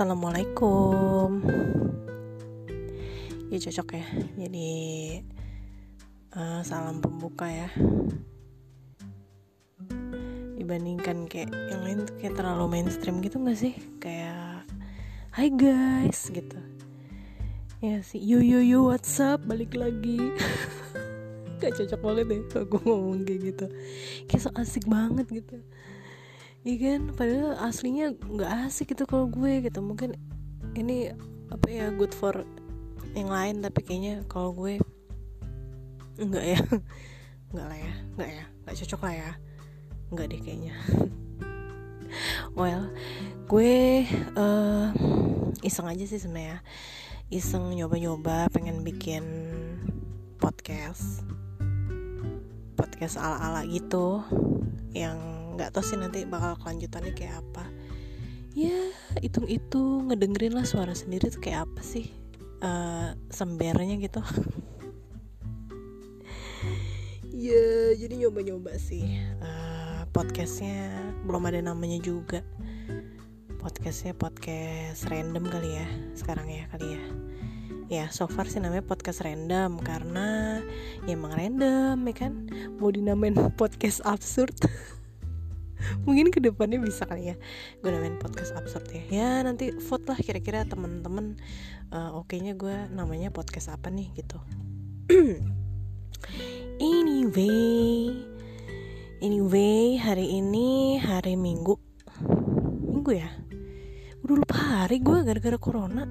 Assalamualaikum. Ya cocok ya. Jadi uh, Salam pembuka ya. Dibandingkan kayak Yang lain tuh kayak terlalu mainstream gitu gak sih? Kayak Hai guys gitu. Ya sih. Yo yo yo what's Balik lagi. Gak cocok banget deh gue ngomong kayak gitu. Kayak so asik banget gitu Iya kan, padahal aslinya nggak asik gitu kalau gue gitu. Mungkin ini apa ya good for yang lain tapi kayaknya kalau gue enggak ya. Enggak lah ya enggak ya. Enggak cocok lah ya. Enggak deh kayaknya. Well gue uh, iseng aja sih sebenarnya. Iseng nyoba-nyoba pengen bikin podcast. Podcast ala-ala gitu yang nggak tahu sih nanti bakal kelanjutannya kayak apa. Ya hitung-hitung ngedengerin lah suara sendiri tuh kayak apa sih uh, sembernya gitu. Ya jadi nyoba-nyoba sih uh, podcastnya belum ada namanya juga. Podcastnya podcast random kali ya sekarang ya kali ya. Ya so far sih namanya podcast random karena ya emang random ya kan? Mau dinamain podcast absurd mungkin ke depannya bisa kali ya gue namain podcast absurd ya. Ya nanti vote lah kira-kira temen-temen uh, oke nya gue namanya podcast apa nih gitu. Anyway anyway hari ini hari minggu. Minggu ya? Udah lupa hari gue gara-gara corona.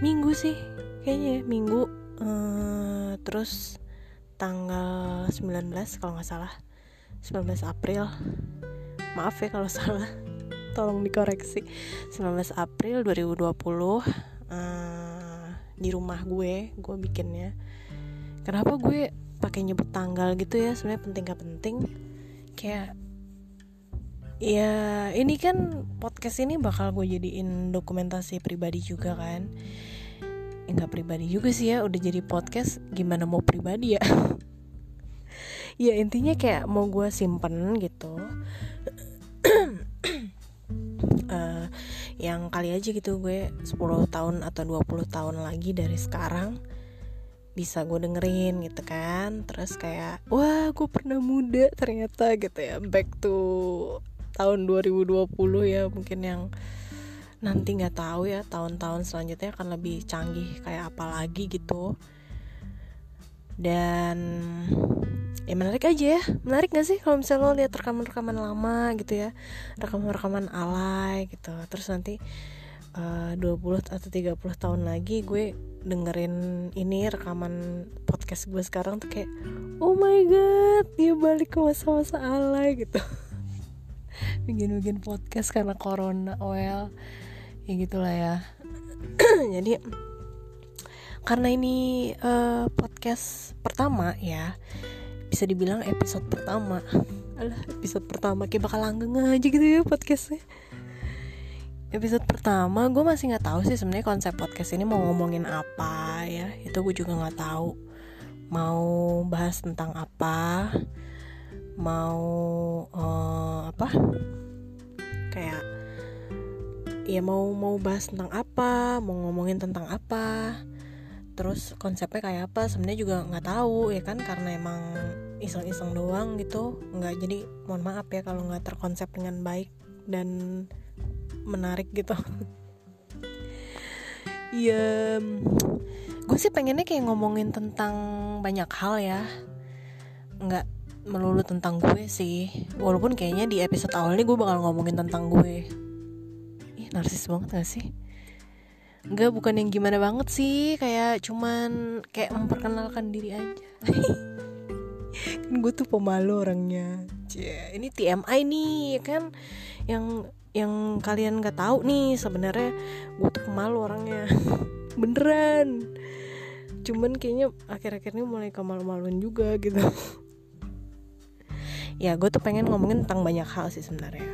Minggu sih kayaknya ya, minggu. Uh, terus tanggal 19 kalau nggak salah 19 April. Maaf ya kalau salah. Tolong dikoreksi. 19 April 2020 uh, di rumah gue gue bikinnya. Kenapa gue pakai nyebut tanggal gitu ya? Sebenarnya penting gak penting? Kayak ya ini kan podcast ini bakal gue jadiin dokumentasi pribadi juga kan? Enggak ya, pribadi juga sih ya udah jadi podcast gimana mau pribadi ya ya intinya kayak mau gue simpen gitu. Uh, yang kali aja gitu gue 10 tahun atau 20 tahun lagi dari sekarang bisa gue dengerin gitu kan. Terus kayak wah gue pernah muda ternyata gitu ya. Back to tahun 2020 ya mungkin yang nanti nggak tahu ya tahun-tahun selanjutnya akan lebih canggih kayak apa lagi gitu dan ya menarik aja ya. Menarik gak sih kalau misalnya lo lihat rekaman-rekaman lama gitu ya? Rekaman-rekaman alay gitu. Terus nanti uh, 20 atau 30 tahun lagi gue dengerin ini rekaman podcast gue sekarang tuh kayak oh my god dia balik ke masa-masa alay gitu. Bikin-bikin podcast karena corona well ya gitulah ya. Jadi karena ini uh, podcast pertama ya. Bisa dibilang episode pertama. Alah episode pertama kayak bakal langgeng aja gitu ya podcastnya. Episode pertama gue masih nggak tahu sih sebenarnya konsep podcast ini mau ngomongin apa ya. Itu gue juga nggak tahu. Mau bahas tentang apa? Mau uh, apa? Kayak ya mau mau bahas tentang apa? Mau ngomongin tentang apa terus konsepnya kayak apa sebenarnya juga nggak tahu ya kan? Karena emang iseng-iseng doang gitu. Nggak jadi mohon maaf ya kalau nggak terkonsep dengan baik dan menarik gitu. Ya gue sih pengennya kayak ngomongin tentang banyak hal ya. Nggak melulu tentang gue sih. Walaupun kayaknya di episode awal ini gue bakal ngomongin tentang gue. Ih narsis banget gak sih Enggak bukan yang gimana banget sih. Kayak cuman Kayak memperkenalkan diri aja. Kan gue tuh pemalu orangnya. Cie, Ini TMI nih ya kan? Yang yang kalian gak tahu nih sebenarnya gue tuh pemalu orangnya. Beneran. Cuman kayaknya akhir-akhir ini mulai kemalu-maluan juga gitu. Ya gue tuh pengen ngomongin tentang banyak hal sih sebenarnya.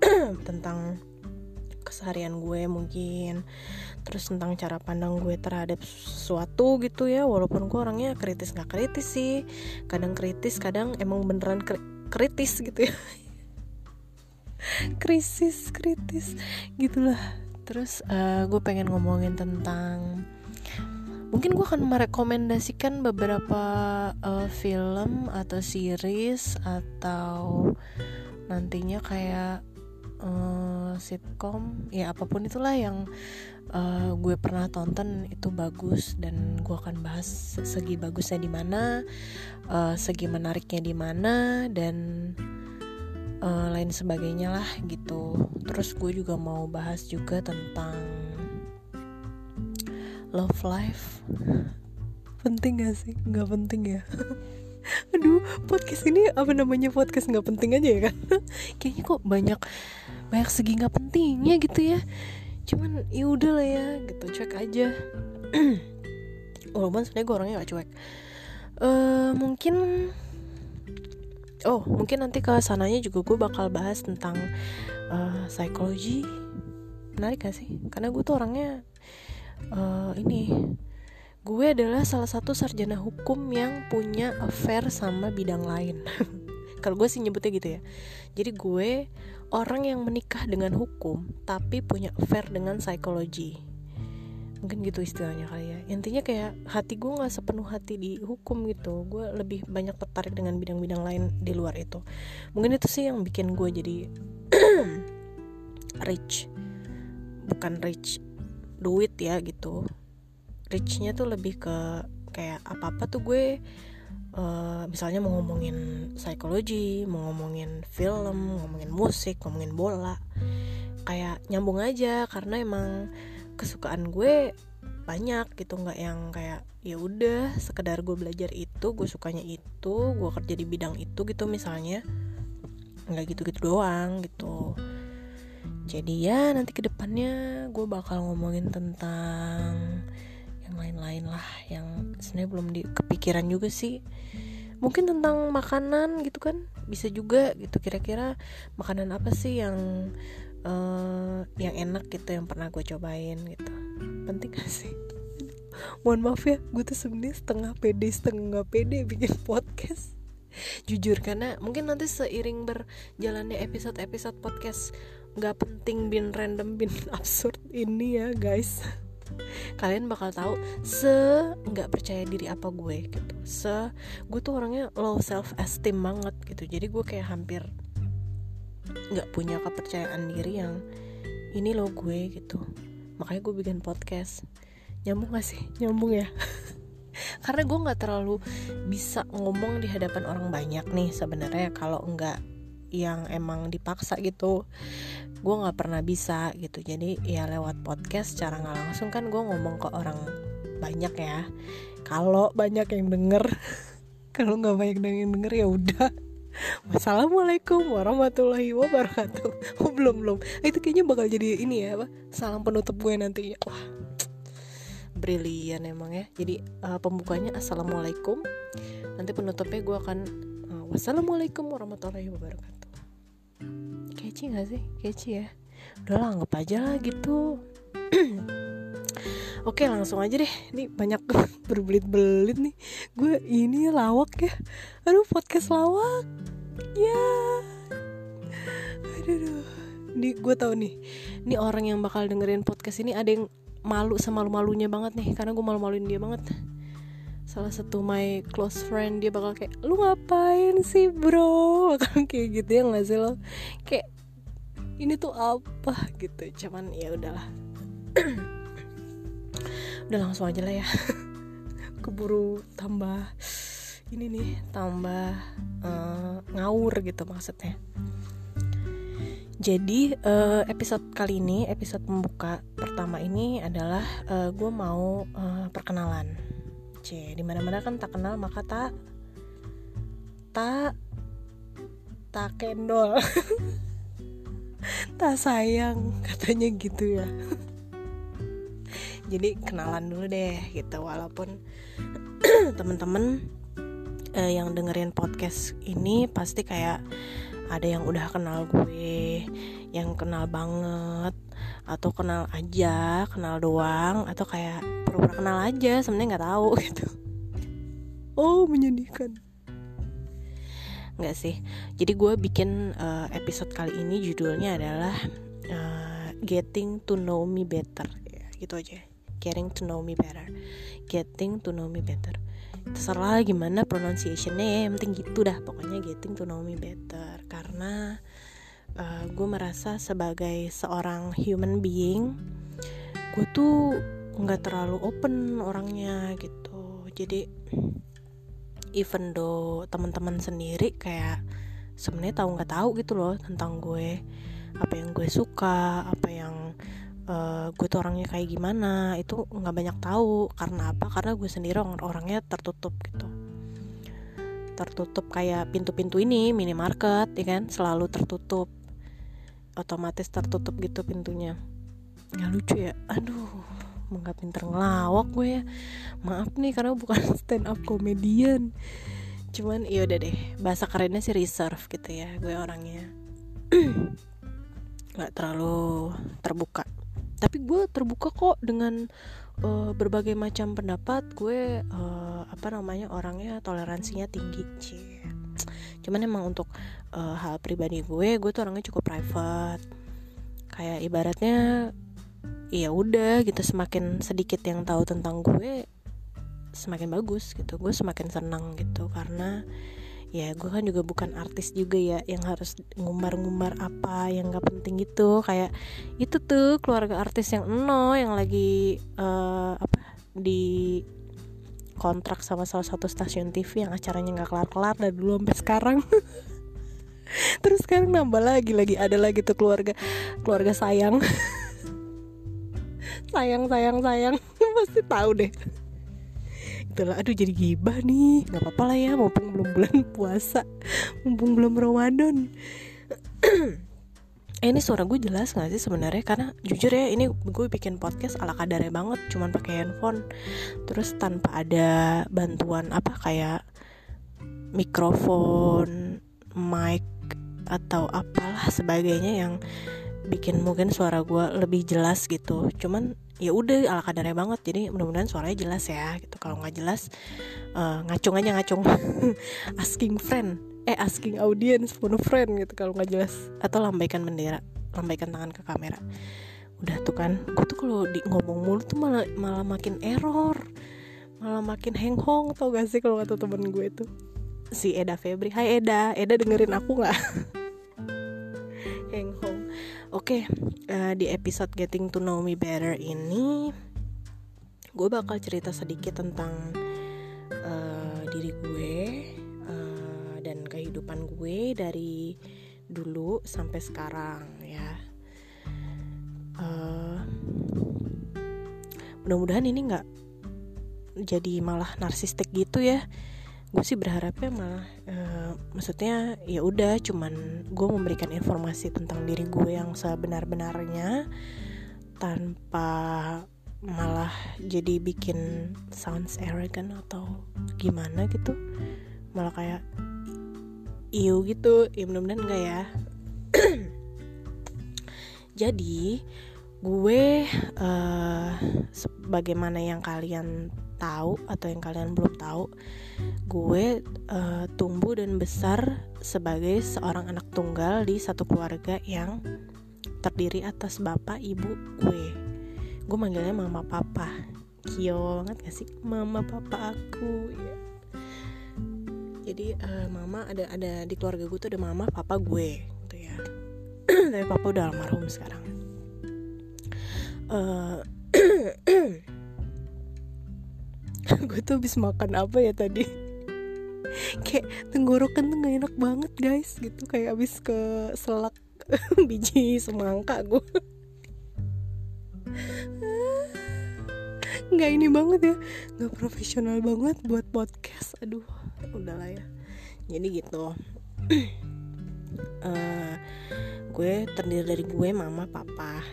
Tentang keseharian gue mungkin. Terus tentang cara pandang gue terhadap sesuatu gitu ya walaupun gue orangnya kritis nggak kritis sih. Kadang kritis kadang emang beneran kri kritis gitu ya. Krisis kritis gitulah. Terus uh, gue pengen ngomongin tentang mungkin gue akan merekomendasikan beberapa uh, film atau series atau nantinya kayak uh, sitcom ya apa pun itulah yang uh, gue pernah tonton itu bagus dan gue akan bahas segi bagusnya di mana uh, segi menariknya di mana dan uh, lain sebagainya lah gitu. Terus gue juga mau bahas juga tentang love life. Penting gak sih? Nggak penting ya aduh podcast ini apa namanya podcast nggak penting aja ya kan kayaknya kok banyak banyak segi nggak pentingnya gitu ya. Cuman ya udah lah ya gitu cuek aja. Walaupun sebenarnya gue orangnya gak cuek. Uh, mungkin oh mungkin nanti ke sananya juga gue bakal bahas tentang uh, psikologi. Menarik gak sih? Karena gue tuh orangnya uh, ini gue adalah salah satu sarjana hukum yang punya affair sama bidang lain. Kalau gue sih nyebutnya gitu ya. Jadi gue orang yang menikah dengan hukum tapi punya affair dengan psikologi. Mungkin gitu istilahnya kali ya. Intinya kayak hati gue nggak sepenuh hati di hukum gitu. Gue lebih banyak tertarik dengan bidang-bidang lain di luar itu. Mungkin itu sih yang bikin gue jadi rich. Bukan rich duit ya gitu richnya tuh lebih ke kayak apa apa tuh gue uh, misalnya mau ngomongin psikologi mau ngomongin film ngomongin musik ngomongin bola kayak nyambung aja karena emang kesukaan gue banyak gitu nggak yang kayak ya udah sekedar gue belajar itu gue sukanya itu gue kerja di bidang itu gitu misalnya. Nggak gitu-gitu doang gitu. Jadi ya nanti ke depannya gue bakal ngomongin tentang lain-lain lah yang sebenarnya belum di kepikiran juga sih. Mungkin tentang makanan gitu kan bisa juga gitu. Kira-kira makanan apa sih yang uh, yang enak gitu yang pernah gue cobain gitu. Penting gak sih? Mohon maaf ya gue tuh sebenarnya setengah pede setengah pede bikin podcast. Jujur karena mungkin nanti seiring berjalannya episode-episode podcast nggak penting bin random bin absurd ini ya guys kalian bakal tahu se nggak percaya diri apa gue gitu. Se gue tuh orangnya low self esteem banget gitu. Jadi gue kayak hampir nggak punya kepercayaan diri yang ini lo gue gitu. Makanya gue bikin podcast. Nyambung gak sih? Nyambung ya? Karena gue nggak terlalu bisa ngomong di hadapan orang banyak nih sebenarnya kalau enggak yang emang dipaksa gitu gue nggak pernah bisa gitu. Jadi ya lewat podcast secara nggak langsung kan gue ngomong ke orang banyak ya. Kalau banyak yang denger kalau nggak banyak yang denger ya udah. Wassalamualaikum warahmatullahi wabarakatuh. Oh belum belum. Itu kayaknya bakal jadi ini ya apa Salam penutup gue nanti Wah Brilian emang ya. Jadi uh, pembukanya Assalamualaikum. Nanti penutupnya gue akan uh, Wassalamualaikum warahmatullahi wabarakatuh kece gak sih? Kece ya? Udah lah anggap aja lah gitu. Oke langsung aja deh. Ini banyak berbelit-belit nih. Gue ini lawak ya. Aduh podcast lawak. Ya. Aduh Ini gue tau nih. Ini orang yang bakal dengerin podcast ini Ada yang malu semalu-malunya banget nih. Karena gue malu-maluin dia banget salah satu my close friend dia bakal kayak lu ngapain sih bro? Bakal kayak gitu ya nggak sih lo? Kayak ini tuh apa? Gitu cuman ya udahlah. Udah langsung aja lah ya. Keburu tambah ini nih tambah uh, ngawur gitu maksudnya. Jadi uh, episode kali ini episode pembuka pertama ini adalah uh, gue mau uh, perkenalan C. Di mana-mana kan tak kenal maka tak tak tak kendol. Tak sayang katanya gitu ya. Jadi kenalan dulu deh gitu. Walaupun temen-temen eh, yang dengerin podcast ini pasti kayak ada yang udah kenal gue yang kenal banget atau kenal aja kenal doang atau kayak pura-pura kenal aja sebenarnya nggak tahu gitu. Oh menyedihkan. Nggak sih. Jadi gue bikin uh, episode kali ini judulnya adalah uh, getting to know me better. Ya, gitu aja. Getting to know me better. Getting to know me better. Terserah gimana pronunciationnya ya yang penting gitu dah. Pokoknya getting to know me better. Karena uh, gue merasa sebagai seorang human being gue tuh nggak terlalu open orangnya gitu. Jadi even though teman-teman sendiri kayak sebenarnya tahu nggak tahu gitu loh tentang gue apa yang gue suka apa yang uh, gue tuh orangnya kayak gimana itu nggak banyak tahu. Karena apa? Karena gue sendiri orang orangnya tertutup gitu. Tertutup kayak pintu-pintu ini minimarket ya kan? Selalu tertutup otomatis tertutup gitu pintunya. Nggak lucu ya. Aduh nggak pinter ngelawak gue ya. Maaf nih karena bukan stand up komedian cuman iya udah deh. Bahasa kerennya sih reserve gitu ya gue orangnya. Nggak terlalu terbuka. Tapi gue terbuka kok dengan uh, berbagai macam pendapat. Gue uh, apa namanya orangnya toleransinya tinggi cie cuman emang untuk uh, hal pribadi gue gue tuh orangnya cukup private. Kayak ibaratnya ya udah gitu semakin sedikit yang tahu tentang gue semakin bagus gitu. Gue semakin senang gitu karena ya gue kan juga bukan artis juga ya yang harus ngumbar-ngumbar apa yang gak penting gitu kayak itu tuh keluarga artis yang eno yang lagi uh, apa di kontrak sama salah satu stasiun TV yang acaranya nggak kelar-kelar dari dulu sampai sekarang. Terus sekarang nambah lagi lagi ada lagi tuh keluarga keluarga sayang. Sayang sayang sayang. Pasti tahu deh. Itulah aduh jadi gibah nih. Nggak apa-apa lah ya mumpung belum bulan puasa. Mumpung belum Ramadan eh, ini suara gue jelas gak sih sebenarnya? Karena jujur ya ini gue bikin podcast ala kadarnya banget cuman pakai handphone. Terus tanpa ada bantuan apa kayak mikrofon mic atau apalah sebagainya yang bikin mungkin suara gue lebih jelas gitu. Cuman ya udah ala kadarnya banget. Jadi mudah-mudahan suaranya jelas ya gitu. Kalau nggak jelas uh, ngacung aja ngacung. Asking friend eh asking audience phone friend gitu kalau nggak jelas. Atau lambaikan bendera lambaikan tangan ke kamera. Udah tuh kan gue tuh kalau di ngomong mulu tuh malah malah makin error. Malah makin henghong tau gak sih kalau kata temen gue itu si Eda Febri. Hai Eda Eda dengerin aku nggak? Henghong. Oke, okay, uh, eh, di episode Getting to Know Me Better ini, gue bakal cerita sedikit tentang uh, diri gue kehidupan gue dari dulu sampai sekarang ya. Uh, mudah-mudahan ini nggak jadi malah narsistik gitu ya gue sih berharapnya malah uh, maksudnya ya udah cuman gue memberikan informasi tentang diri gue yang sebenar-benarnya tanpa malah jadi bikin sounds arrogant atau gimana gitu malah kayak iu gitu ya mudah-mudahan enggak ya jadi gue uh, sebagaimana yang kalian tahu atau yang kalian belum tahu, gue uh, tumbuh dan besar sebagai seorang anak tunggal di satu keluarga yang terdiri atas bapak ibu gue. Gue manggilnya mama papa. Kio banget gak sih mama papa aku ya. Jadi uh, mama ada ada di keluarga gue tuh ada mama papa gue gitu ya. Tapi papa udah almarhum sekarang. Uh, gue tuh habis makan apa ya tadi? Kayak tenggorokan tuh gak enak banget guys gitu. Kayak habis ke selak biji semangka gue nggak ini banget ya. Nggak profesional banget buat podcast aduh udahlah ya. Jadi gitu. Uh, gue terdiri dari gue mama papa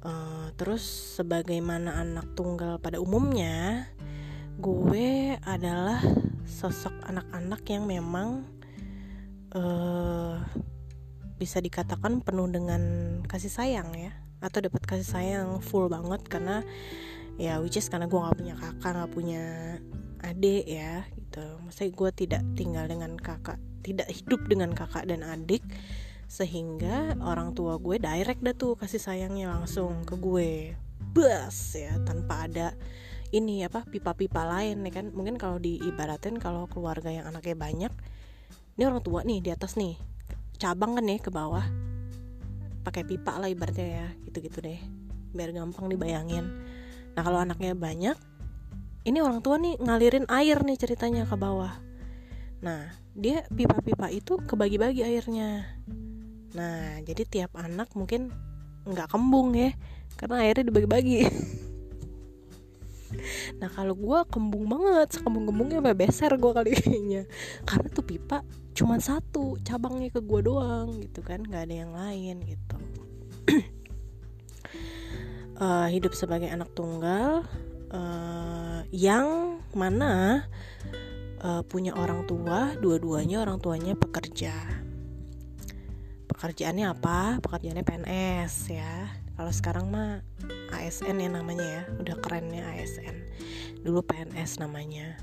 Uh, terus sebagaimana anak tunggal pada umumnya, gue adalah sosok anak-anak yang memang uh, bisa dikatakan penuh dengan kasih sayang ya, atau dapat kasih sayang full banget karena ya which is karena gue nggak punya kakak nggak punya adik ya gitu. Maksudnya gue tidak tinggal dengan kakak, tidak hidup dengan kakak dan adik sehingga orang tua gue direct dah tuh kasih sayangnya langsung ke gue. Bas ya tanpa ada ini apa pipa-pipa lain ya kan. Mungkin kalau diibaratin kalau keluarga yang anaknya banyak ini orang tua nih di atas nih cabang kan nih ke bawah. Pakai pipa lah ibaratnya ya gitu-gitu deh. Biar gampang dibayangin. Nah kalau anaknya banyak ini orang tua nih ngalirin air nih ceritanya ke bawah. Nah dia pipa-pipa itu kebagi-bagi airnya. Nah jadi tiap anak mungkin nggak kembung ya karena airnya dibagi-bagi. Nah kalau gue kembung banget sekembung-kembungnya sampai beser gue kali kayaknya. Karena tuh pipa cuma satu cabangnya ke gue doang gitu kan nggak ada yang lain gitu. Uh, hidup sebagai anak tunggal uh, yang mana uh, punya orang tua dua-duanya orang tuanya pekerja. Pekerjaannya apa? Pekerjaannya PNS ya. Kalau sekarang mah ASN ya namanya ya. Udah kerennya ASN dulu PNS namanya.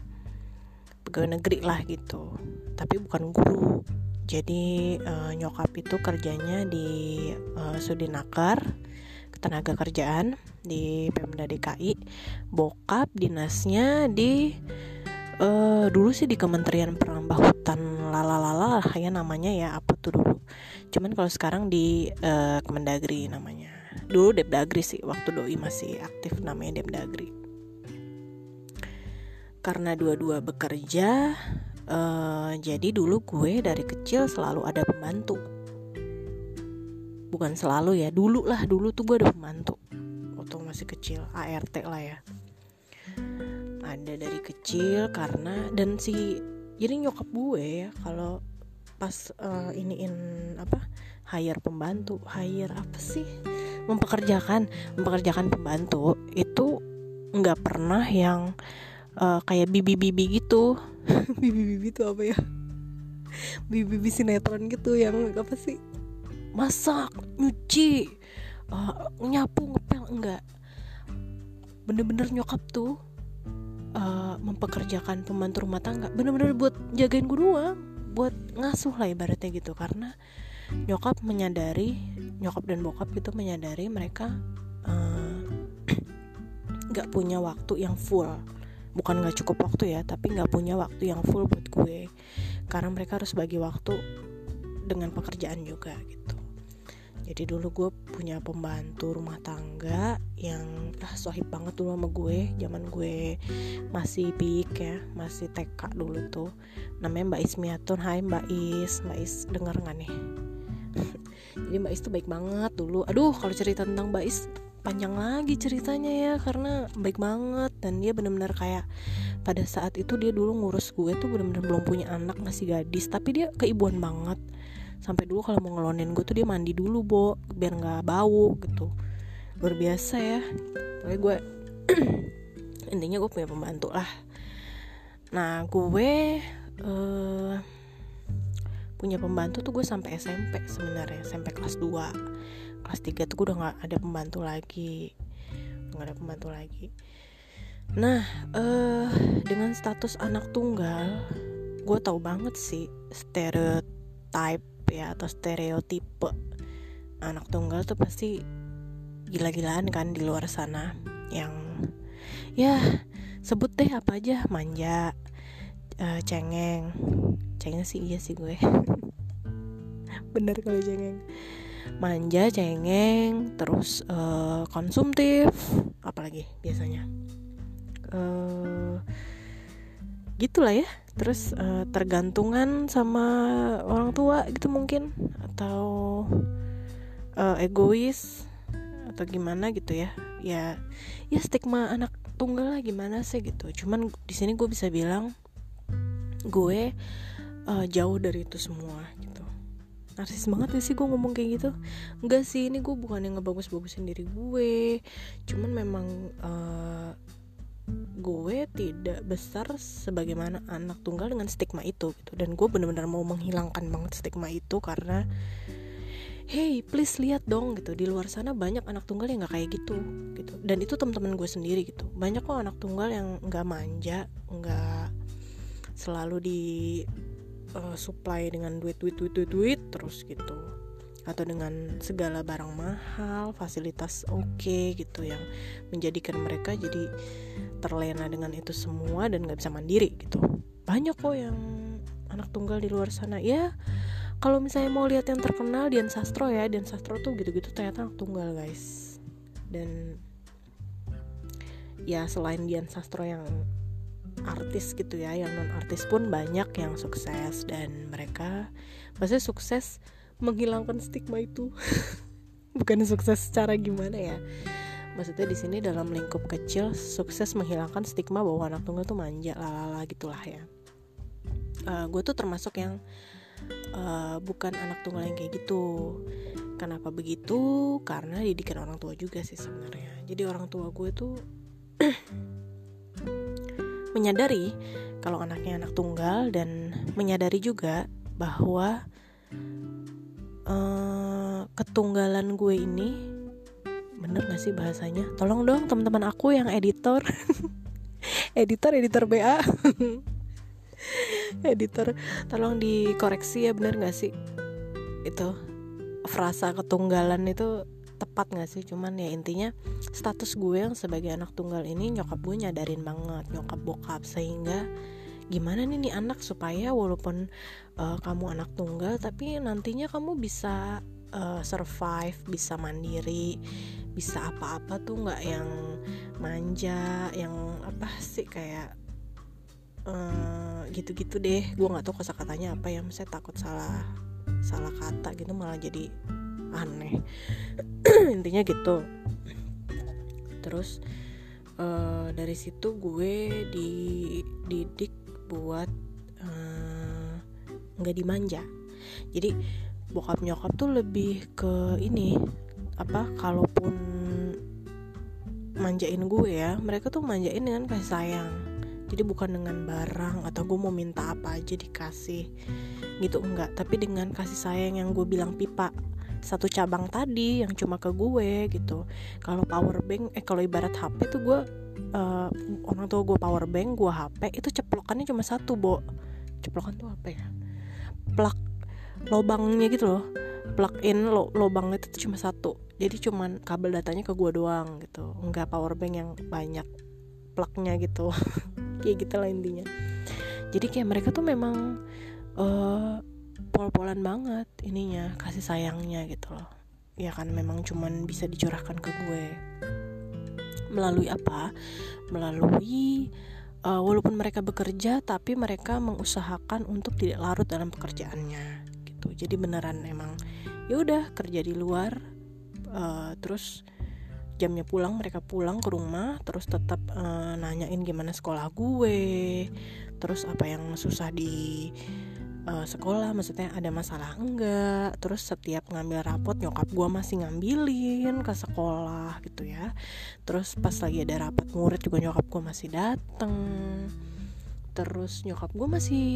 Pegawai negeri lah gitu. Tapi bukan guru. Jadi uh, nyokap itu kerjanya di uh, Sudinakar ketenaga kerjaan di Pemda DKI bokap dinasnya di uh, dulu sih di Kementerian Penambah Hutan lalalala ya namanya ya apa tuh dulu. Cuman kalau sekarang di uh, Kemendagri namanya. Dulu Depdagri sih waktu doi masih aktif namanya Depdagri. Karena dua-dua bekerja uh, jadi dulu gue dari kecil selalu ada pembantu bukan selalu ya dulu lah dulu tuh gue ada pembantu. Waktu masih kecil ART lah ya. Ada dari kecil karena dan si jadi nyokap gue ya kalau pas uh, iniin apa hire pembantu hire apa sih? Mempekerjakan mempekerjakan pembantu itu nggak pernah yang uh, kayak bibi-bibi gitu. Bibi-bibi itu apa ya? Bibi-bibi sinetron gitu yang apa sih masak nyuci uh, nyapu ngepel enggak. Bener-bener nyokap tuh uh, mempekerjakan pembantu rumah tangga bener-bener buat jagain gue doang buat ngasuh lah ibaratnya gitu. Karena nyokap menyadari nyokap dan bokap itu menyadari mereka eh, nggak uh, punya waktu yang full. Bukan nggak cukup waktu ya tapi nggak punya waktu yang full buat gue. Karena mereka harus bagi waktu dengan pekerjaan juga gitu jadi dulu gue punya pembantu rumah tangga yang ah sohib banget dulu sama gue zaman gue masih pik ya masih TK dulu tuh. Namanya Mbak Ismiatun. Hai Mbak Is. Mbak Is denger nggak nih? Jadi Mbak Is tuh baik banget dulu. Aduh kalau cerita tentang Mbak Is panjang lagi ceritanya ya karena baik banget. Dan dia benar-benar kayak pada saat itu dia dulu ngurus gue tuh benar-benar belum punya anak masih gadis. Tapi dia keibuan banget sampai dulu kalau mau ngelonin gue tuh dia mandi dulu bo biar nggak bau gitu. Luar biasa ya. Pokoknya gue intinya gue punya pembantu lah. Nah gue uh, punya pembantu tuh gue sampai SMP sebenarnya SMP kelas 2 kelas 3 tuh gue udah nggak ada pembantu lagi. Nggak ada pembantu lagi. Nah uh, dengan status anak tunggal gue tahu banget sih stereotype ya atau stereotipe. Anak tunggal tuh pasti gila-gilaan kan di luar sana. Yang ya sebut deh apa aja. Manja uh, cengeng. Cengeng sih iya sih gue. Bener kalau cengeng. Manja cengeng terus uh, konsumtif. Apalagi biasanya? Uh, gitulah ya terus uh, tergantungan sama orang tua gitu mungkin atau uh, egois atau gimana gitu ya. Ya ya stigma anak tunggal lah gimana sih gitu. Cuman di sini gue bisa bilang gue uh, jauh dari itu semua gitu. Narsis banget ya sih gue ngomong kayak gitu? Enggak sih ini gue bukan yang ngebagus-bagusin diri gue. Cuman memang uh, gue tidak besar sebagaimana anak tunggal dengan stigma itu gitu. Dan gue benar-benar mau menghilangkan banget stigma itu karena hey please lihat dong gitu. Di luar sana banyak anak tunggal yang nggak kayak gitu gitu. Dan itu teman-teman gue sendiri gitu. Banyak kok anak tunggal yang nggak manja nggak selalu di uh, supply dengan duit duit duit duit duit terus gitu. Atau dengan segala barang mahal fasilitas oke okay, gitu yang menjadikan mereka jadi terlena dengan itu semua dan nggak bisa mandiri gitu. Banyak kok yang anak tunggal di luar sana. Ya kalau misalnya mau lihat yang terkenal Dian Sastro ya. Dian Sastro tuh gitu-gitu ternyata anak tunggal guys. Dan ya selain Dian Sastro yang artis gitu ya yang non artis pun banyak yang sukses. Dan mereka maksudnya sukses menghilangkan stigma itu. Bukan sukses secara gimana ya maksudnya di sini dalam lingkup kecil sukses menghilangkan stigma bahwa anak tunggal tuh manja lalala gitulah ya. Uh, eh, gue tuh termasuk yang uh, bukan anak tunggal yang kayak gitu. Kenapa begitu? Karena didikan orang tua juga sih sebenarnya. Jadi orang tua gue tuh menyadari kalau anaknya anak tunggal dan menyadari juga bahwa uh, ketunggalan gue ini bener gak sih bahasanya? Tolong dong teman-teman aku yang editor. Editor editor BA editor tolong dikoreksi ya bener gak sih? Itu frasa ketunggalan itu tepat gak sih? Cuman ya intinya status gue yang sebagai anak tunggal ini nyokap gue nyadarin banget nyokap bokap. Sehingga gimana nih nih anak supaya walaupun uh, kamu anak tunggal tapi nantinya kamu bisa uh, survive bisa mandiri bisa apa-apa tuh nggak yang manja yang apa sih kayak uh, gitu-gitu deh. Gue nggak tahu kata-katanya apa ya saya takut salah salah kata gitu malah jadi aneh. Intinya gitu. Terus uh, dari situ gue dididik buat eh, nggak uh, dimanja. Jadi bokap nyokap tuh lebih ke ini apa kalaupun manjain gue ya mereka tuh manjain dengan kasih sayang. Jadi bukan dengan barang atau gue mau minta apa aja dikasih gitu enggak. Tapi dengan kasih sayang yang gue bilang pipa satu cabang tadi yang cuma ke gue gitu. Kalau power bank eh kalau ibarat HP tuh gue uh, orang tua gue power bank gue HP itu ceplokannya cuma satu bo. Ceplokan tuh apa ya? Plug lobangnya gitu loh. Plug in lo lobang itu tuh cuma satu. Jadi cuman kabel datanya ke gue doang gitu. Nggak power bank yang banyak plugnya gitu. Kayak gitu lah intinya. Jadi kayak mereka tuh memang uh, pol-polan banget ininya kasih sayangnya gitu loh. Ya kan memang cuman bisa dicurahkan ke gue. Melalui apa? Melalui uh, walaupun mereka bekerja tapi mereka mengusahakan untuk tidak larut dalam pekerjaannya gitu. Jadi beneran emang ya udah kerja di luar uh, terus jamnya pulang mereka pulang ke rumah terus tetap uh, nanyain gimana sekolah gue terus apa yang susah di uh, sekolah maksudnya ada masalah enggak terus setiap ngambil rapot nyokap gue masih ngambilin ke sekolah gitu ya. Terus pas lagi ada rapat murid juga nyokap gue masih dateng. Terus nyokap gue masih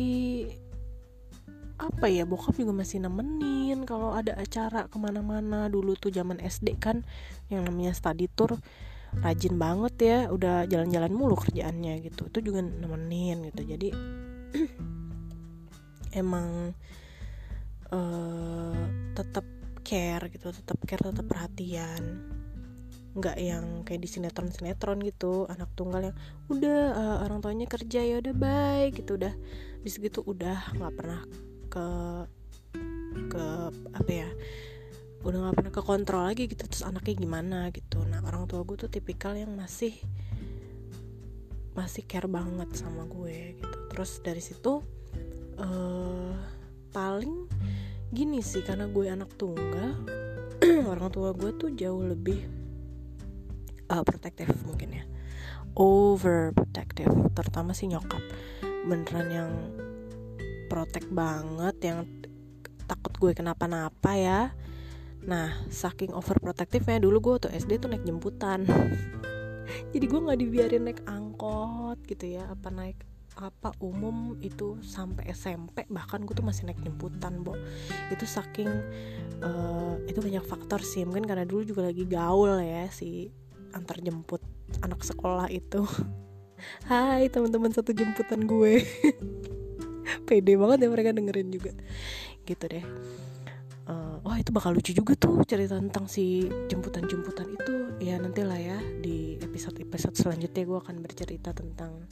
apa ya bokap juga masih nemenin kalau ada acara ke mana-mana. Dulu tuh zaman SD kan yang namanya study tour rajin banget ya udah jalan-jalan mulu kerjaannya gitu. Itu juga nemenin gitu. Jadi emang uh, tetap care gitu tetap care tetap perhatian. Nggak yang kayak di sinetron sinetron gitu anak tunggal yang udah uh, orang tuanya kerja ya udah baik gitu. Udah bis gitu udah nggak pernah ke ke apa ya udah nggak pernah ke kontrol lagi gitu terus anaknya gimana gitu. Nah orang tua gue tuh tipikal yang masih masih care banget sama gue gitu. Terus dari situ uh, paling gini sih karena gue anak tunggal orang tua gue tuh jauh lebih uh, protektif mungkin ya. Overprotective terutama si nyokap. Beneran yang protek banget yang takut gue kenapa-napa ya. Nah saking overprotective ya dulu gue tuh SD tuh naik jemputan. Jadi gue nggak dibiarin naik angkot gitu ya apa naik apa umum itu sampai SMP bahkan gue tuh masih naik jemputan bo. Itu saking uh, itu banyak faktor sih mungkin karena dulu juga lagi gaul ya si antar jemput anak sekolah itu. Hai teman-teman satu jemputan gue pede banget ya mereka dengerin juga. Gitu deh. Uh, wah itu bakal lucu juga tuh cerita tentang si jemputan-jemputan itu. Ya nantilah ya di episode-episode selanjutnya gue akan bercerita tentang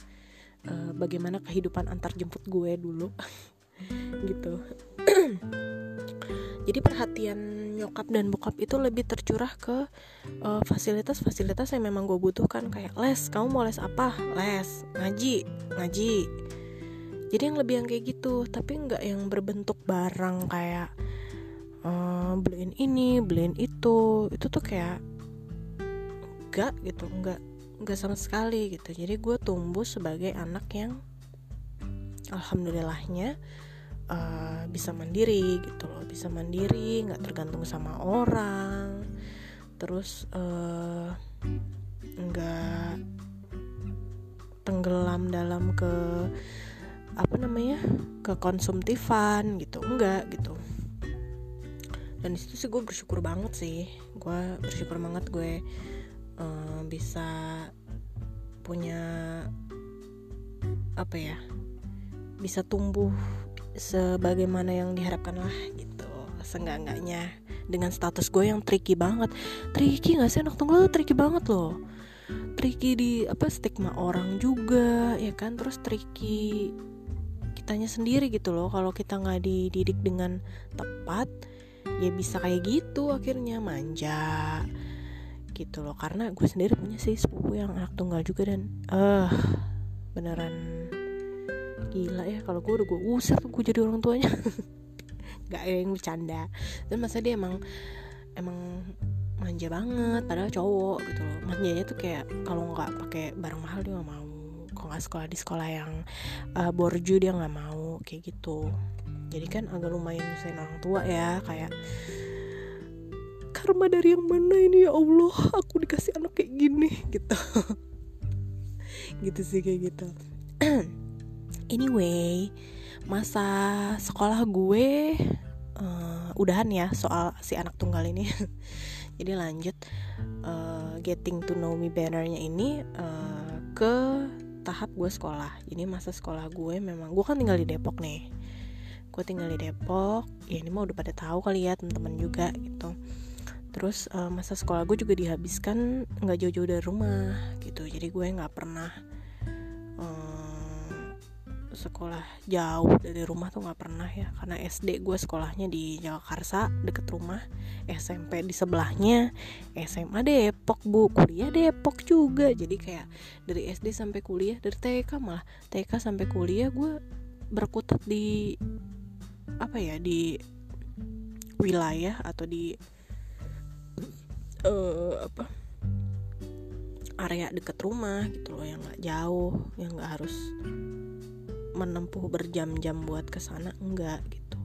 uh, bagaimana kehidupan antar jemput gue dulu. Gitu. Jadi perhatian nyokap dan bokap itu lebih tercurah ke fasilitas fasilitas-fasilitas yang memang gue butuhkan. Kayak les kamu mau les apa? Les. Ngaji. Ngaji jadi yang lebih yang kayak gitu tapi nggak yang berbentuk barang kayak uh, beliin ini beliin itu. Itu tuh kayak enggak gitu enggak enggak sama sekali gitu. Jadi gue tumbuh sebagai anak yang alhamdulillahnya uh, bisa mandiri gitu loh. Bisa mandiri nggak tergantung sama orang. Terus uh, nggak tenggelam dalam ke apa namanya ke konsumtifan gitu. Enggak gitu. Dan di situ sih gue bersyukur banget sih. Gue bersyukur banget gue uh, bisa punya apa ya bisa tumbuh sebagaimana yang diharapkan lah gitu. Seenggak-enggaknya dengan status gue yang tricky banget. Tricky gak sih? Anak tunggal tricky banget loh. Tricky di apa stigma orang juga ya kan? Terus tricky kitanya sendiri gitu loh. Kalau kita nggak dididik dengan tepat ya bisa kayak gitu akhirnya manja gitu loh. Karena gue sendiri punya sih sepupu yang anak tunggal juga dan eh uh, beneran gila ya. Kalau gue udah gue usir tuh gue jadi orang tuanya. Nggak yang bercanda. Dan masa dia emang emang manja banget padahal cowok gitu loh. Manjanya tuh kayak kalau nggak pakai barang mahal dia nggak mau nggak sekolah di sekolah yang uh, borju dia nggak mau kayak gitu. Jadi kan agak lumayan nyusahin orang tua ya kayak karma dari yang mana ini ya Allah? Aku dikasih anak kayak gini gitu. Gitu sih kayak gitu. Anyway masa sekolah gue uh, udahan ya soal si anak tunggal ini. Jadi lanjut uh, getting to know me bannernya ini uh, ke tahap gue sekolah. Jadi masa sekolah gue memang gue kan tinggal di Depok nih. Gue tinggal di Depok. Ya ini mah udah pada tahu kali ya teman-teman juga gitu. Terus uh, masa sekolah gue juga dihabiskan nggak jauh-jauh dari rumah gitu. Jadi gue nggak pernah sekolah jauh dari rumah tuh nggak pernah ya. Karena SD gue sekolahnya di Jakarta deket rumah. SMP di sebelahnya SMA Depok bu. Kuliah Depok juga. Jadi kayak dari SD sampai kuliah dari TK malah. TK sampai kuliah gue berkutat di apa ya di wilayah atau di uh, apa area deket rumah gitu loh yang nggak jauh yang nggak harus menempuh berjam-jam buat ke sana enggak gitu.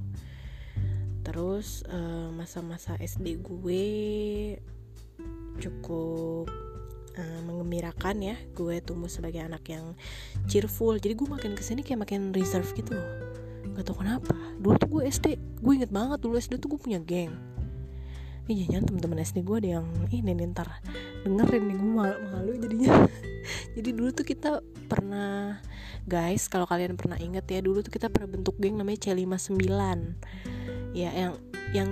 Terus eh, masa-masa SD gue cukup uh, mengembirakan ya. Gue tumbuh sebagai anak yang cheerful. Jadi gue makin ke sini kayak makin reserve gitu loh. Gak tau kenapa. Dulu tuh gue SD gue inget banget dulu SD tuh gue punya geng ini jangan temen-temen SD gue ada yang ini nih ntar dengerin nih gue malu, malu jadinya. Jadi dulu tuh kita pernah guys kalau kalian pernah inget ya dulu tuh kita pernah bentuk geng namanya C59 ya yang yang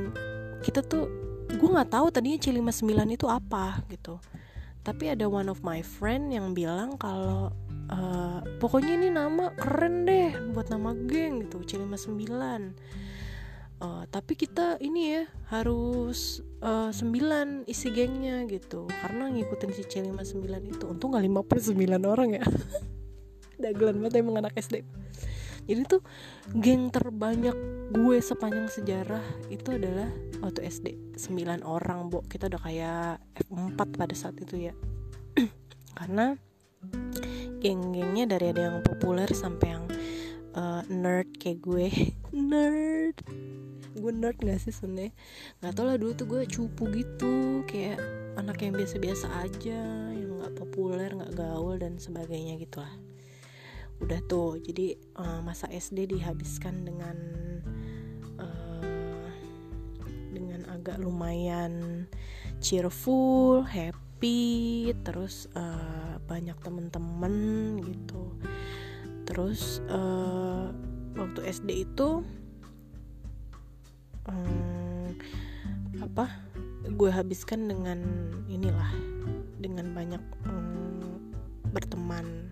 kita tuh gue nggak tahu tadinya C59 itu apa gitu. Tapi ada one of my friend yang bilang kalau uh, pokoknya ini nama keren deh buat nama geng gitu C59 uh, tapi kita ini ya harus uh, 9 isi gengnya gitu. Karena ngikutin si C59 itu untung gak 59 orang ya. Dagelan banget emang anak SD jadi tuh geng terbanyak gue sepanjang sejarah itu adalah waktu SD 9 orang bo. Kita udah kayak F4 pada saat itu ya. Karena geng-gengnya dari ada yang populer sampai yang uh, nerd kayak gue. Nerd gue nerd gak sih sebenernya nggak tau lah dulu tuh gue cupu gitu. Kayak anak yang biasa-biasa aja yang nggak populer nggak gaul dan sebagainya gitulah. Udah tuh jadi uh, masa SD dihabiskan dengan uh, dengan agak lumayan cheerful happy terus uh, banyak temen-temen gitu. Terus uh, waktu SD itu um, apa gue habiskan dengan inilah dengan banyak mm, berteman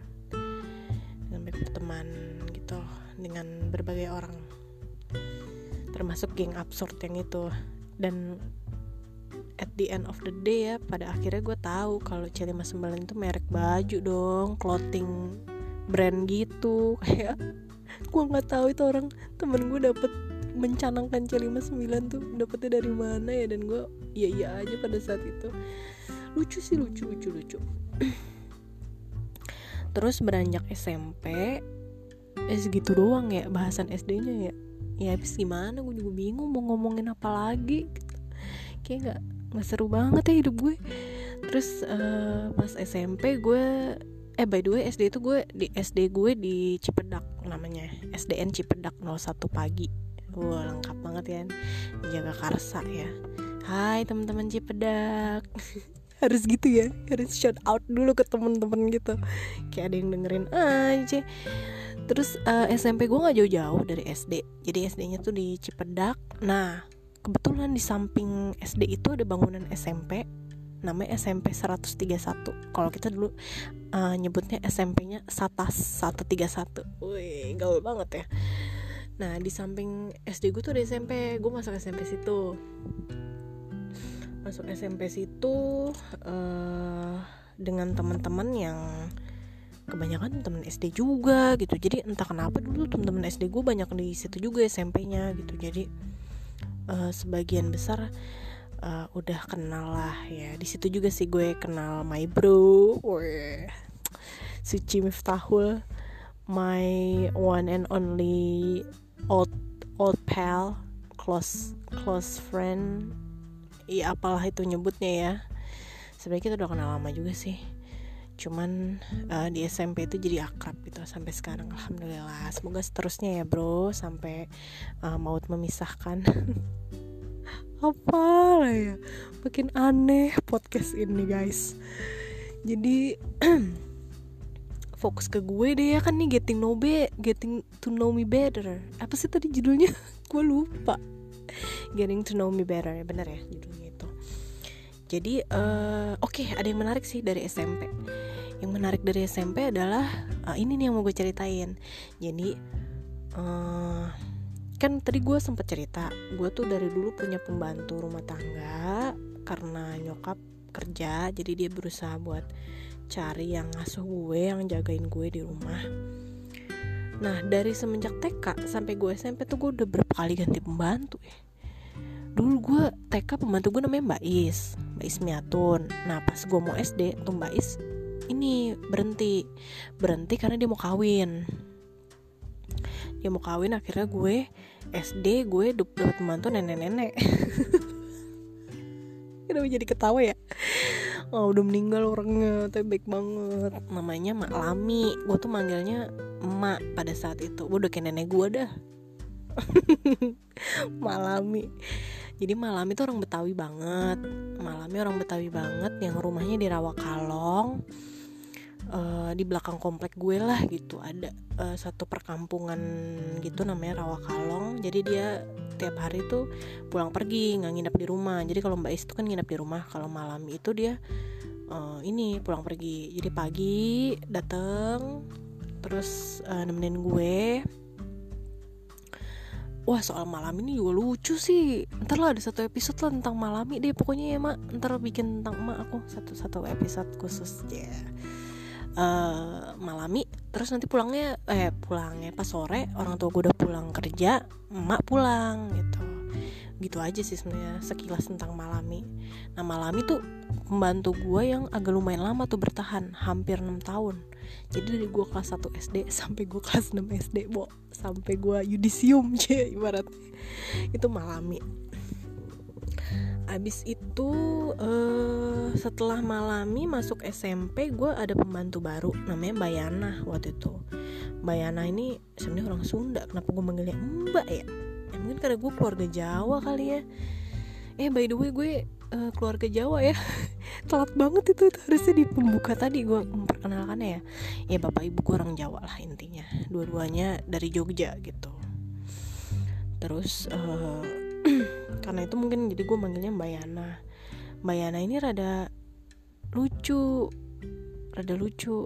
dengan banyak berteman gitu dengan berbagai orang termasuk geng absurd yang itu. Dan at the end of the day ya pada akhirnya gue tahu kalau C59 itu merek baju dong clothing brand gitu kayak gue nggak tahu itu orang temen gue dapet mencanangkan C59 tuh dapetnya dari mana ya? Dan gue iya iya aja pada saat itu. Lucu sih lucu lucu lucu. Terus beranjak SMP eh segitu doang ya bahasan SD-nya ya. Ya habis gimana? Gue juga bingung mau ngomongin apa lagi. Kayak nggak nggak seru banget ya hidup gue. Terus uh, pas SMP gue eh by the way SD itu gue di SD gue di Cipedak namanya. SDN Cipedak 01 pagi Wah lengkap banget ya. Jaga Karsa ya. Hai teman-teman Cipedak. Harus gitu ya. Harus shout out dulu ke temen-temen gitu. Kayak ada yang dengerin aja. Terus uh, eh, SMP gue gak jauh-jauh dari SD Jadi SD-nya tuh di Cipedak. Nah kebetulan di samping SD itu ada bangunan SMP namanya SMP 131 kalau kita dulu uh, nyebutnya SMP-nya Satas 131 wih gaul banget ya nah di samping SD gue tuh ada SMP gue masuk SMP situ. Masuk SMP situ uh, dengan teman-teman yang kebanyakan temen SD juga gitu. Jadi entah kenapa dulu temen-temen SD gue banyak di situ juga SMP-nya gitu. Jadi uh, sebagian besar uh, udah kenal lah ya. Di situ juga sih gue kenal my bro. Suci Miftahul my one and only old old pal close close friend. Iya apalah itu nyebutnya ya. Sebenarnya kita udah kenal lama juga sih. Cuman uh, di SMP itu jadi akrab gitu sampai sekarang. Alhamdulillah. Semoga seterusnya ya bro. Sampai uh, maut memisahkan. Apa lah ya. Makin aneh podcast ini guys. Jadi fokus ke gue deh ya kan nih getting know be getting to know me better. Apa sih tadi judulnya? Gue lupa. Getting to know me better ya bener ya judulnya itu. Jadi uh, oke okay, ada yang menarik sih dari SMP yang menarik dari SMP adalah uh, ini nih yang mau gue ceritain. Jadi uh, kan tadi gue sempat cerita gue tuh dari dulu punya pembantu rumah tangga karena nyokap kerja jadi dia berusaha buat cari yang ngasuh gue yang jagain gue di rumah. Nah dari semenjak TK sampai gue SMP tuh gue udah berapa kali ganti pembantu ya dulu gue TK pembantu gue namanya Mbak Is Mbak Is Miatun. Nah pas gue mau SD tuh Mbak Is ini berhenti berhenti karena dia mau kawin. Dia mau kawin akhirnya gue SD gue dapat pembantu nenek-nenek kenapa jadi ketawa ya? Oh udah meninggal orangnya tapi baik banget. Namanya Mak Lami. Gue tuh manggilnya emak pada saat itu. Gue udah kayak nenek gue dah. Malami jadi Malami tuh orang Betawi banget. Malami orang Betawi banget yang rumahnya di Rawakalong uh, di belakang komplek gue lah gitu. Ada uh, satu perkampungan gitu namanya Rawakalong. Jadi dia tiap hari tuh pulang pergi nggak nginep di rumah. Jadi kalau Mbak Is itu kan nginep di rumah. Kalau malam itu dia uh, ini pulang pergi. Jadi pagi dateng terus uh, nemenin gue. Wah soal malam ini juga lucu sih. Ntar lah ada satu episode lah tentang malami deh Pokoknya ya mak. Ntar bikin tentang emak aku. Satu-satu episode khusus ya. yeah uh, malami terus nanti pulangnya eh pulangnya pas sore orang tua gue udah pulang kerja emak pulang gitu. Gitu aja sih sebenarnya sekilas tentang malami. Nah malami tuh pembantu gue yang agak lumayan lama tuh bertahan hampir 6 tahun. Jadi dari gue kelas 1 SD sampai gue kelas 6 SD bo sampai gue yudisium cie ibaratnya. Itu malami abis itu uh, setelah malami masuk SMP gue ada pembantu baru namanya Bayana waktu itu. Bayana ini sebenarnya orang Sunda kenapa gue manggilnya Mbak ya? Ya mungkin karena gue keluarga Jawa kali ya. Eh by the way gue uh, keluarga Jawa ya. Telat banget itu, itu harusnya di pembuka tadi gue memperkenalkannya ya. Ya bapak ibu gue orang Jawa lah intinya. Dua-duanya dari Jogja gitu. Terus uh, karena itu mungkin jadi gue manggilnya Mbak Yana. Mbak Yana ini rada lucu rada lucu.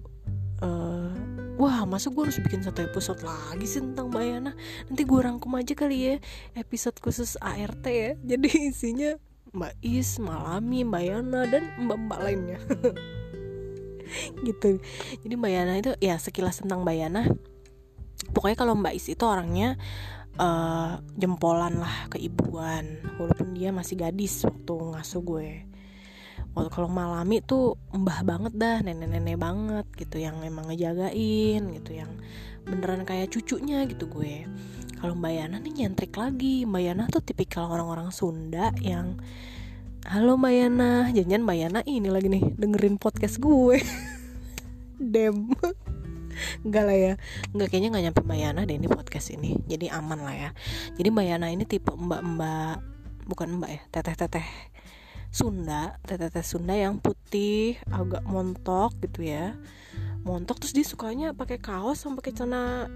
Uh, wah masa gue harus bikin satu episode lagi sih tentang Mbak Yana? Nanti gue rangkum aja kali ya episode khusus ART ya. Jadi isinya Mbak Is, Malami, Mbak Yana dan mbak-mbak lainnya. Gitu. Jadi Mbak Yana itu ya sekilas tentang Mbak Yana. Pokoknya kalau Mbak Is itu orangnya uh, jempolan lah keibuan walaupun dia masih gadis waktu ngasuh gue. Waktu kalau malami tuh mbah banget dah nenek-nenek banget gitu yang emang ngejagain gitu yang beneran kayak cucunya gitu gue. Kalau Mbak Yana nih nyentrik lagi. Mbak Yana tuh tipikal orang-orang Sunda yang halo Mbak Yana. Janjian Mbak Yana ini lagi nih dengerin podcast gue. Dem Enggak lah ya. Enggak kayaknya gak nyampe Mbak Yana deh ini podcast ini. Jadi aman lah ya. Jadi Mbak Yana ini tipe mbak-mbak Bukan mbak ya Teteh-teteh Sunda Teteh-teteh Sunda yang putih Agak montok gitu ya. Montok terus dia sukanya pakai kaos sama pakai celana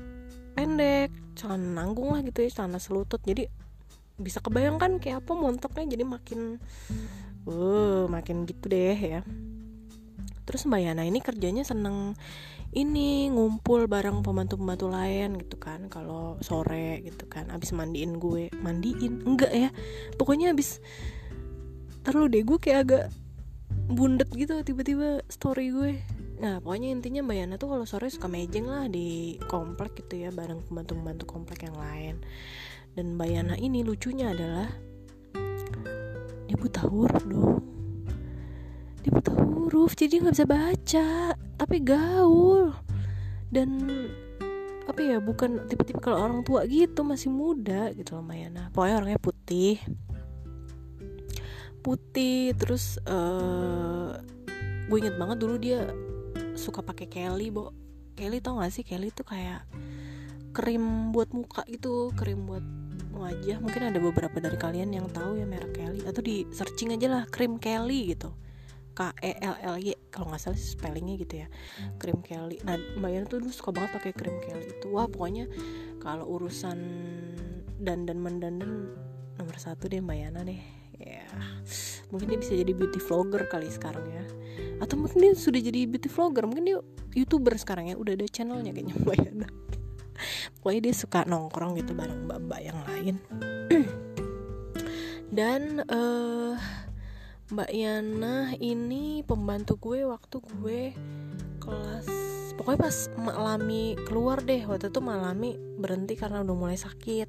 pendek Celana nanggung lah gitu ya Celana selutut. Jadi bisa kebayangkan kayak apa montoknya Jadi makin Uh, makin gitu deh ya Terus Mbak Yana ini kerjanya seneng ini ngumpul bareng pembantu-pembantu lain gitu kan kalau sore gitu kan abis mandiin gue. Mandiin? Enggak ya. Pokoknya abis terlalu deh gue kayak agak bundet gitu tiba-tiba story gue. Nah pokoknya intinya Mbak Yana tuh kalau sore suka mejeng lah di komplek gitu ya bareng pembantu-pembantu komplek yang lain. Dan Mbak Yana ini lucunya adalah dia buta huruf dong dia buta huruf jadi nggak bisa baca. Tapi gaul. Dan apa ya bukan tipe-tipe kalau orang tua gitu masih muda gitu loh Mayana. Pokoknya orangnya putih. Putih terus uh, gue inget banget dulu dia suka pakai Kelly bo. Kelly tau gak sih? Kelly tuh kayak krim buat muka gitu krim buat wajah. Mungkin ada beberapa dari kalian yang tahu ya merek Kelly. Atau di searching aja lah krim Kelly gitu K E L L Y kalau nggak salah spellingnya gitu ya. Krim Kelly. Nah mbak Yana tuh dulu suka banget pakai krim Kelly itu. Wah pokoknya kalau urusan dan dan mendandan nomor satu deh mbak Yana deh. Ya mungkin dia bisa jadi beauty vlogger kali sekarang ya. Atau mungkin dia sudah jadi beauty vlogger. Mungkin dia youtuber sekarang ya. Udah ada channelnya kayaknya mbak Yana. Pokoknya dia suka nongkrong gitu bareng mbak-mbak yang lain. Dan uh, Mbak Yana ini pembantu gue waktu gue kelas pokoknya pas Malami keluar deh. Waktu itu Malami berhenti karena udah mulai sakit.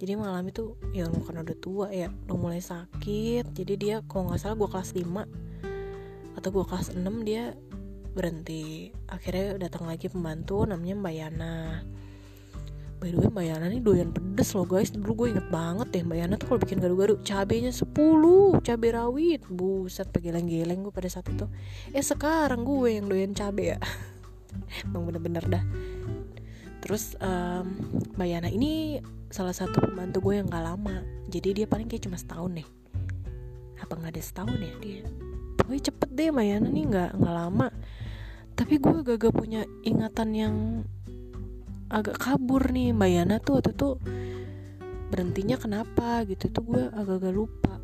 Jadi Malami tuh ya karena udah tua ya udah mulai sakit. Jadi dia kalau nggak salah gue kelas 5 atau gue kelas 6 dia berhenti. Akhirnya datang lagi pembantu namanya Mbak Yana by the way Mbak Yana nih doyan pedes loh guys. Dulu gue inget banget deh Mbak Yana tuh kalau bikin gado-gado cabenya 10 cabai rawit. Buset pegeleng-geleng gue pada saat itu. Eh sekarang gue yang doyan cabai ya. Emang bener-bener dah. Terus um, Mbak Yana ini salah satu pembantu gue yang gak lama. Jadi dia paling kayak cuma setahun deh. Apa nggak ada setahun ya dia? Pokoknya cepet deh Mbak Yana nih nggak nggak lama. Tapi gue gak, gak punya ingatan yang agak kabur nih. Mbak Yana tuh waktu itu berhentinya kenapa gitu tuh gue agak-agak lupa.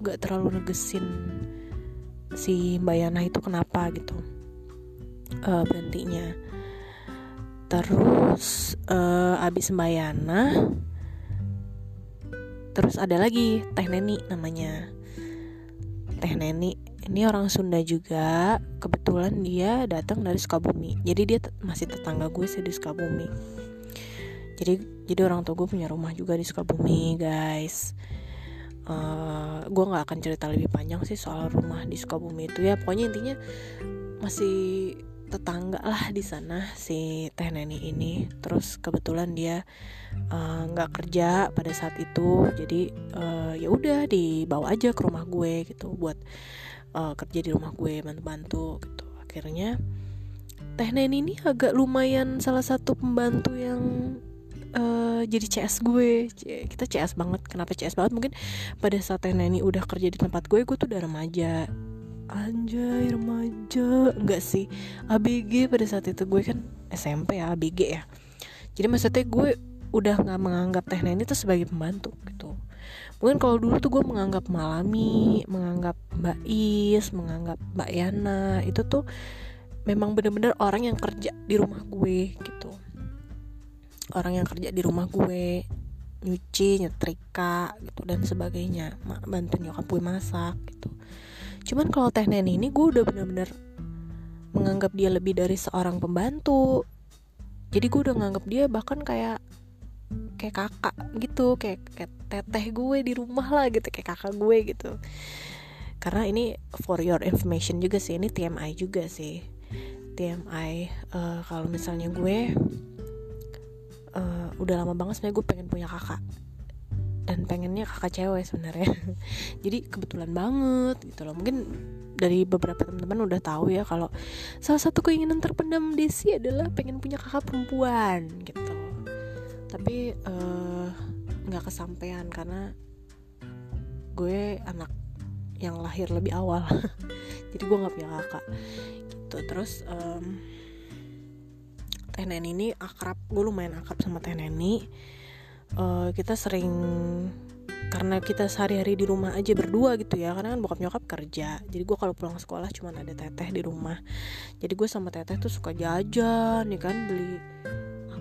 Gak terlalu negesin si Mbak Yana itu kenapa gitu uh, berhentinya. Terus uh, abis Mbak Yana terus ada lagi Teh Neni namanya. Teh Neni ini orang Sunda juga. Kebetulan dia datang dari Sukabumi. Jadi dia masih tetangga gue sih di Sukabumi. Jadi jadi orang tua gue punya rumah juga di Sukabumi guys. Uh, gue nggak akan cerita lebih panjang sih soal rumah di Sukabumi itu ya. Pokoknya intinya masih tetangga lah di sana si teh neni ini. Terus kebetulan dia eh, nggak uh, kerja pada saat itu. Jadi uh, ya udah dibawa aja ke rumah gue gitu buat uh, kerja di rumah gue bantu-bantu gitu. Akhirnya Teh Neni ini agak lumayan salah satu pembantu yang uh, jadi CS gue. Kita CS banget. Kenapa CS banget? Mungkin pada saat Teh Neni udah kerja di tempat gue gue tuh udah remaja. Anjay remaja. Enggak sih. ABG pada saat itu. Gue kan SMP ya ABG ya. Jadi maksudnya gue udah nggak menganggap teh neni itu sebagai pembantu gitu mungkin kalau dulu tuh gue menganggap Malami menganggap Mbak Is menganggap Mbak Yana itu tuh memang bener-bener orang yang kerja di rumah gue gitu. Orang yang kerja di rumah gue nyuci nyetrika gitu dan sebagainya. Bantu nyokap gue masak gitu. Cuman kalau teh neni ini gue udah bener-bener menganggap dia lebih dari seorang pembantu. Jadi gue udah nganggap dia bahkan kayak kayak kakak gitu kayak, kayak teteh gue di rumah lah gitu kayak kakak gue gitu. Karena ini for your information juga sih ini TMI juga sih. TMI uh, eh, kalau misalnya gue uh, udah lama banget sebenarnya gue pengen punya kakak. Dan pengennya kakak cewek sebenarnya. Jadi kebetulan banget gitu loh. Mungkin dari beberapa teman-teman udah tahu ya kalau salah satu keinginan terpendam Desi adalah pengen punya kakak perempuan gitu tapi eh, nggak uh, kesampaian karena gue anak yang lahir lebih awal. Jadi gue nggak punya kakak. Gitu. Terus um, ini akrab. Gue lumayan akrab sama teh neni uh, kita sering karena kita sehari-hari di rumah aja berdua gitu ya. Karena kan bokap nyokap kerja. Jadi gue kalau pulang sekolah cuma ada teteh di rumah. Jadi gue sama teteh tuh suka jajan ya kan? Beli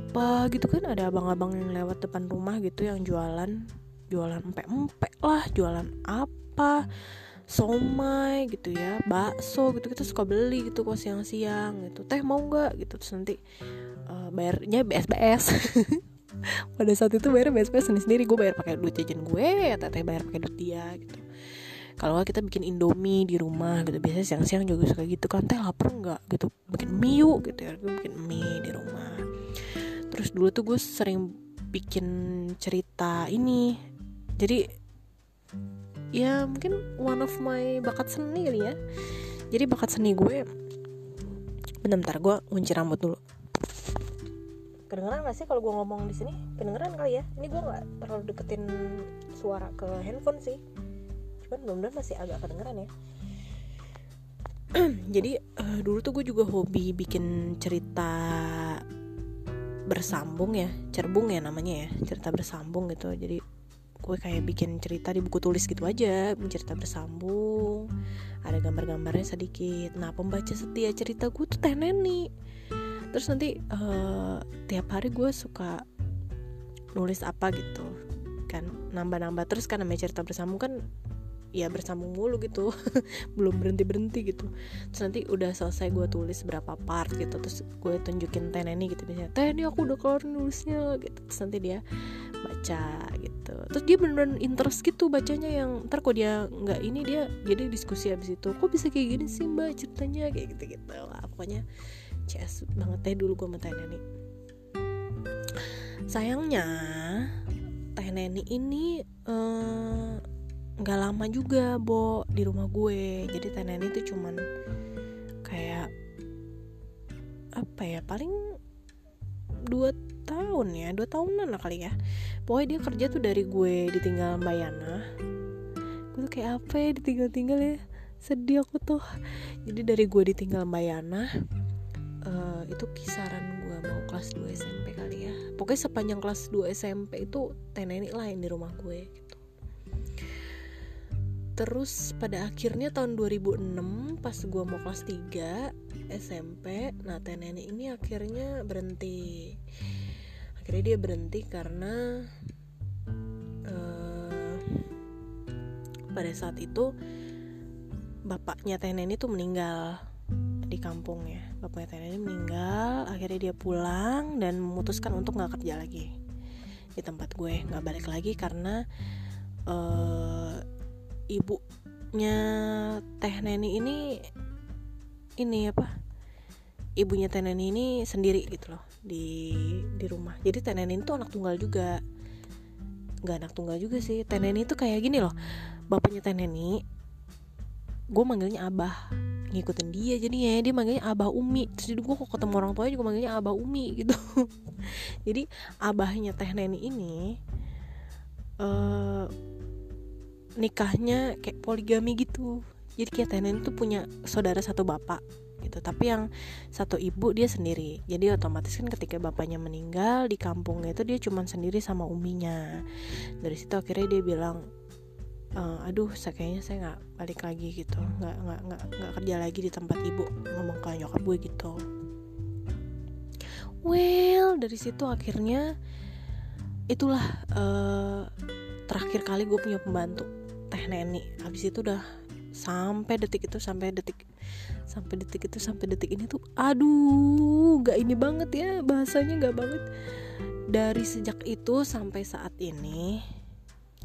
apa gitu kan? Ada abang-abang yang lewat depan rumah gitu yang jualan jualan empek-empek lah jualan apa somai gitu ya bakso gitu. Kita suka beli gitu kok siang-siang gitu. Teh mau nggak gitu? Terus nanti uh, bayarnya BSBS pada saat itu bayar BSBS sendiri sendiri. Gue bayar pakai duit jajan gue teteh bayar pakai duit dia gitu. Kalau kita bikin indomie di rumah gitu. Biasanya siang-siang juga suka gitu kan. Teh lapar nggak gitu? Bikin mie gitu ya. Gue bikin mie di rumah terus dulu tuh gue sering bikin cerita ini. Jadi ya mungkin one of my bakat seni kali ya. Jadi bakat seni gue bentar bentar gue kunci rambut dulu. Kedengeran gak sih kalau gue ngomong di sini? Kedengeran kali ya? Ini gue nggak terlalu deketin suara ke handphone sih. Cuman belum masih agak kedengeran ya. Jadi uh, dulu tuh gue juga hobi bikin cerita bersambung ya cerbung ya namanya ya cerita bersambung gitu. Jadi gue kayak bikin cerita di buku tulis gitu aja cerita bersambung ada gambar-gambarnya sedikit. Nah pembaca setia cerita gue tuh teh neni terus nanti uh, tiap hari gue suka nulis apa gitu kan nambah-nambah. Terus kan namanya cerita bersambung kan ya bersambung mulu gitu. Belum berhenti berhenti gitu. Terus nanti udah selesai gue tulis berapa part gitu terus gue tunjukin teh ini gitu biasanya teh ini aku udah keluar nulisnya gitu. Terus nanti dia baca gitu. Terus dia beneran interest gitu bacanya yang ntar kok dia nggak ini dia jadi diskusi abis itu kok bisa kayak gini sih mbak ceritanya? Kayak gitu gitu lah pokoknya cs banget teh dulu gue sama neni. Sayangnya teh neni ini uh, nggak lama juga bo di rumah gue. Jadi tenan itu cuman kayak apa ya paling dua tahun ya dua tahunan lah kali ya. Pokoknya dia kerja tuh dari gue ditinggal Mbak Yana. Gue tuh kayak apa ya ditinggal-tinggal ya. Sedih aku tuh. Jadi dari gue ditinggal Mbak Yana uh, itu kisaran gue mau kelas 2 SMP kali ya. Pokoknya sepanjang kelas 2 SMP itu teneni lain di rumah gue terus pada akhirnya tahun 2006 pas gue mau kelas 3 SMP nah nenek ini akhirnya berhenti. Akhirnya dia berhenti karena uh, pada saat itu bapaknya nenek tuh meninggal di kampung ya bapaknya nenek meninggal akhirnya dia pulang dan memutuskan untuk nggak kerja lagi di tempat gue. Nggak balik lagi karena uh, ibunya teh neni ini ini apa ibunya teh neni ini sendiri gitu loh di di rumah. Jadi teh neni itu anak tunggal juga. Nggak anak tunggal juga sih. Teh neni itu kayak gini loh bapaknya teh neni gue manggilnya abah. Ngikutin dia jadi ya dia manggilnya abah umi. Terus jadi gue kok ketemu orang tuanya juga manggilnya abah umi gitu. Jadi abahnya teh neni ini uh, nikahnya kayak poligami gitu. Jadi kayak Tenen tuh punya saudara satu bapak gitu. Tapi yang satu ibu dia sendiri. Jadi otomatis kan ketika bapaknya meninggal di kampungnya itu dia cuma sendiri sama uminya. Dari situ akhirnya dia bilang e, aduh saya kayaknya saya nggak balik lagi gitu. Nggak nggak nggak nggak kerja lagi di tempat ibu. Ngomong ke nyokap gue gitu. Well dari situ akhirnya itulah uh, terakhir kali gue punya pembantu teh neni. Habis itu udah sampai detik itu sampai detik sampai detik itu sampai detik ini tuh aduh gak ini banget ya bahasanya gak banget. Dari sejak itu sampai saat ini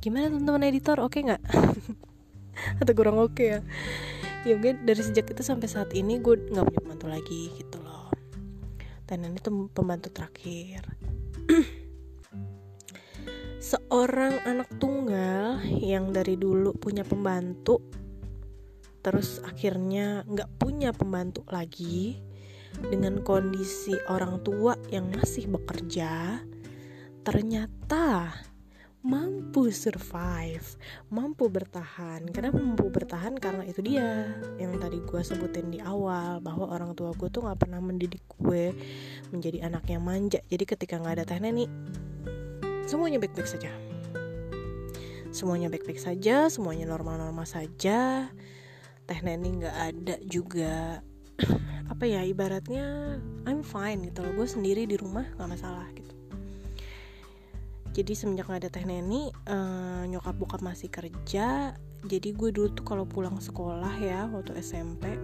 gimana teman-teman editor oke okay nggak? Atau kurang oke okay ya? Ya mungkin dari sejak itu sampai saat ini gue nggak punya pembantu lagi gitu loh. Dan ini tuh pembantu terakhir seorang anak tunggal yang dari dulu punya pembantu terus akhirnya nggak punya pembantu lagi dengan kondisi orang tua yang masih bekerja ternyata mampu survive, mampu bertahan. Kenapa mampu bertahan? Karena itu dia yang tadi gue sebutin di awal bahwa orang tua gue tuh nggak pernah mendidik gue menjadi anak yang manja. Jadi ketika nggak ada teh nenek, semuanya baik-baik saja. Semuanya baik-baik saja semuanya normal-normal saja. Teh neni nggak ada juga apa ya ibaratnya I'm fine gitu loh. Gue sendiri di rumah nggak masalah gitu. Jadi semenjak gak ada teh neni uh, nyokap bokap masih kerja. Jadi gue dulu tuh kalau pulang sekolah ya waktu SMP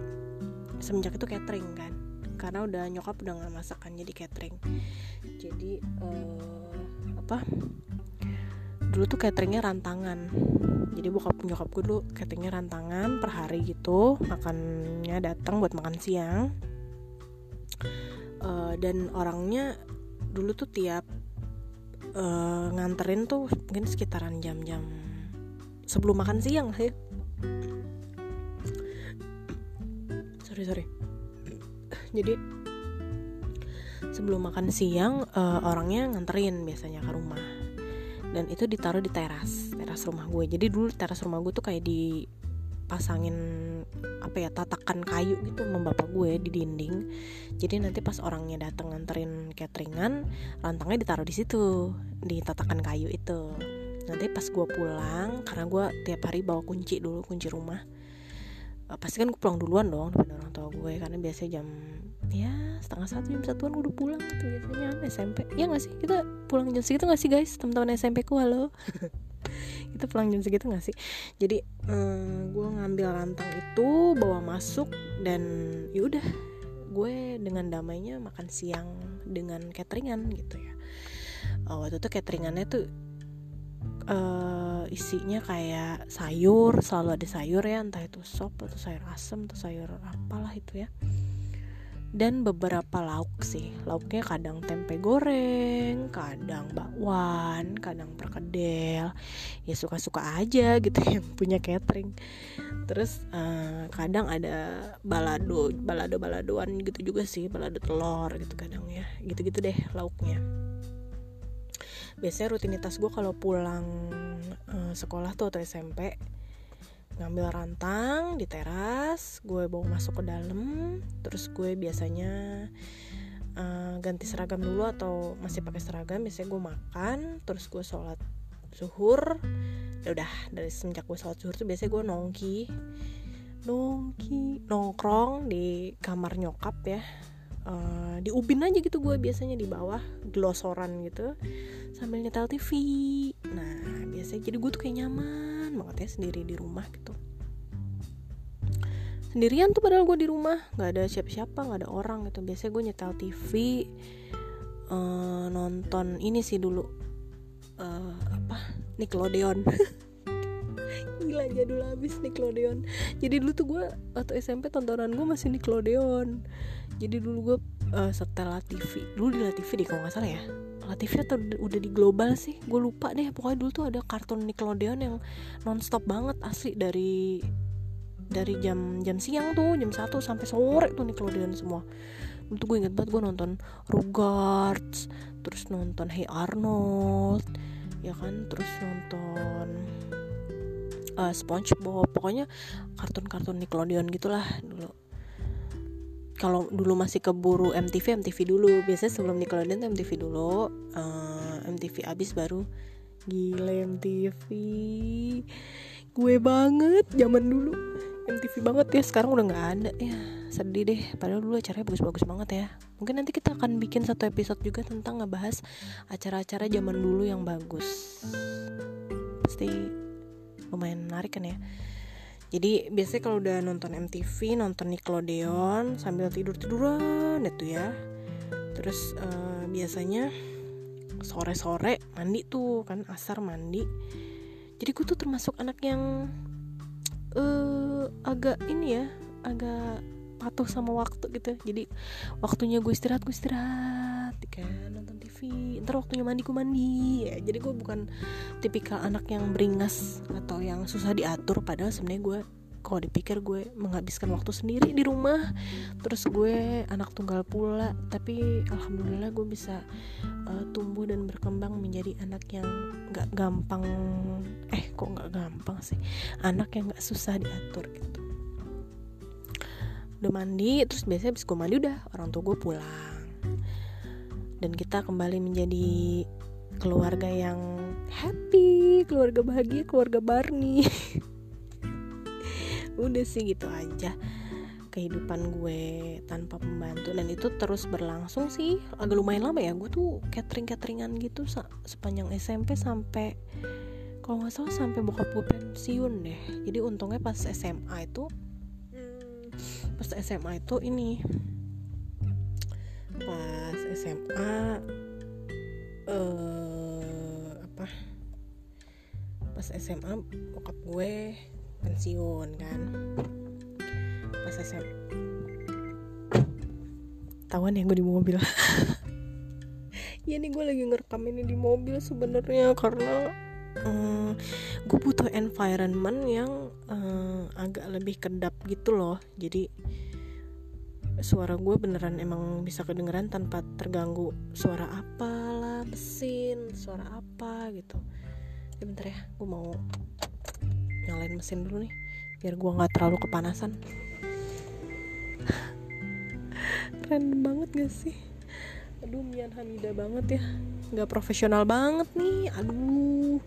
semenjak itu catering kan. Karena udah nyokap udah nggak masakan jadi catering. Jadi uh, apa? Dulu tuh cateringnya rantangan. Jadi bokap nyokap gue dulu cateringnya rantangan per hari gitu. Makannya datang buat makan siang. Uh, dan orangnya dulu tuh tiap uh, nganterin tuh mungkin sekitaran jam-jam sebelum makan siang ya sorry sorry. Jadi sebelum makan siang uh, orangnya nganterin biasanya ke rumah. Dan itu ditaruh di teras teras rumah gue. Jadi dulu teras rumah gue tuh kayak dipasangin apa ya tatakan kayu gitu sama bapak gue di dinding. Jadi nanti pas orangnya datang nganterin cateringan rantangnya ditaruh di situ di tatakan kayu itu. Nanti pas gue pulang karena gue tiap hari bawa kunci dulu kunci rumah. Uh, pasti kan gue pulang duluan dong daripada orang tua gue. Karena biasanya jam ya setengah satu jam satuan udah pulang tuh biasanya SMP. Ya nggak sih? Kita pulang jam segitu nggak sih guys? Teman-teman SMP ku halo. Kita pulang jam segitu nggak sih? Jadi um, gue ngambil rantang itu bawa masuk dan yaudah gue dengan damainya makan siang dengan cateringan gitu ya. Uh, waktu itu cateringannya tuh uh, isinya kayak sayur selalu ada sayur ya. Entah itu sop atau sayur asem atau sayur apalah itu ya dan beberapa lauk sih. Lauknya kadang tempe goreng kadang bakwan kadang perkedel. Ya suka-suka aja gitu yang punya catering. Terus uh, kadang ada balado balado baladoan gitu juga sih balado telur gitu kadang ya. Gitu-gitu deh lauknya. Biasanya rutinitas gue kalau pulang uh, sekolah tuh atau SMP ngambil rantang di teras gue bawa masuk ke dalam terus gue biasanya uh, ganti seragam dulu atau masih pakai seragam biasanya gue makan terus gue sholat zuhur. Ya udah dari semenjak gue sholat zuhur tuh biasanya gue nongki nongki nongkrong di kamar nyokap ya. Uh, di ubin aja gitu gue biasanya di bawah glosoran gitu sambil nyetel TV nah biasanya jadi gue tuh kayak nyaman banget ya sendiri di rumah gitu. Sendirian tuh padahal gue di rumah nggak ada siapa-siapa nggak ada orang gitu. Biasanya gue nyetel TV uh, eh, nonton ini sih dulu uh, apa Nickelodeon. Gila jadul habis Nickelodeon. Jadi dulu tuh gue atau SMP tontonan gue masih Nickelodeon. Jadi dulu gue uh, setelah TV dulu di TV deh kalau nggak salah ya TV atau udah di global sih. Gue lupa deh pokoknya dulu tuh ada kartun Nickelodeon yang nonstop banget asli dari dari jam jam siang tuh jam 1 sampai sore tuh Nickelodeon semua. Untuk gue inget banget gue nonton Rugrats terus nonton Hey Arnold ya kan? Terus nonton uh, SpongeBob. Pokoknya kartun-kartun Nickelodeon gitulah dulu kalau dulu masih keburu MTV MTV dulu. Biasanya sebelum Nickelodeon tuh MTV dulu. Uh, eh, MTV abis baru. Gila MTV gue banget zaman dulu. MTV banget ya sekarang udah nggak ada. Ya sedih deh. Padahal dulu acaranya bagus-bagus banget ya. Mungkin nanti kita akan bikin satu episode juga tentang ngebahas acara-acara zaman dulu yang bagus. Pasti lumayan menarik kan ya jadi biasanya kalau udah nonton MTV nonton Nickelodeon sambil tidur tiduran itu ya. Terus uh, biasanya sore-sore mandi tuh kan asar mandi. Jadi gue tuh termasuk anak yang uh, agak ini ya agak patuh sama waktu gitu. Jadi waktunya gue istirahat gue istirahat kan nonton TV ntar waktunya mandi gue mandi. Ya jadi gue bukan tipikal anak yang beringas atau yang susah diatur. Padahal sebenarnya gue kalau dipikir gue menghabiskan waktu sendiri di rumah. Terus gue anak tunggal pula. Tapi alhamdulillah gue bisa uh, tumbuh dan berkembang menjadi anak yang nggak gampang eh kok nggak gampang sih? Anak yang nggak susah diatur gitu udah mandi terus biasanya habis gue mandi udah orang tua gue pulang. Dan kita kembali menjadi keluarga yang happy keluarga bahagia keluarga Barney. Udah sih gitu aja kehidupan gue tanpa pembantu. Dan itu terus berlangsung sih agak lumayan lama ya. Gue tuh catering cateringan gitu sepanjang SMP sampai kalau nggak salah sampai bokap gue pensiun deh. Jadi untungnya pas SMA itu pas SMA itu ini. Pas SMA uh, eh, apa? Pas SMA bokap gue pensiun kan. Pas SMA tawan ya gue di mobil. Ya nih gue lagi ngerekam ini di mobil sebenarnya karena um, gue butuh environment yang uh, agak lebih kedap gitu loh. Jadi suara gue beneran emang bisa kedengeran tanpa terganggu suara apa lah mesin suara apa gitu. Ya bentar ya gue mau nyalain mesin dulu nih biar gue nggak terlalu kepanasan. Keren banget gak sih? Aduh Mian Hamida banget ya. Nggak profesional banget nih aduh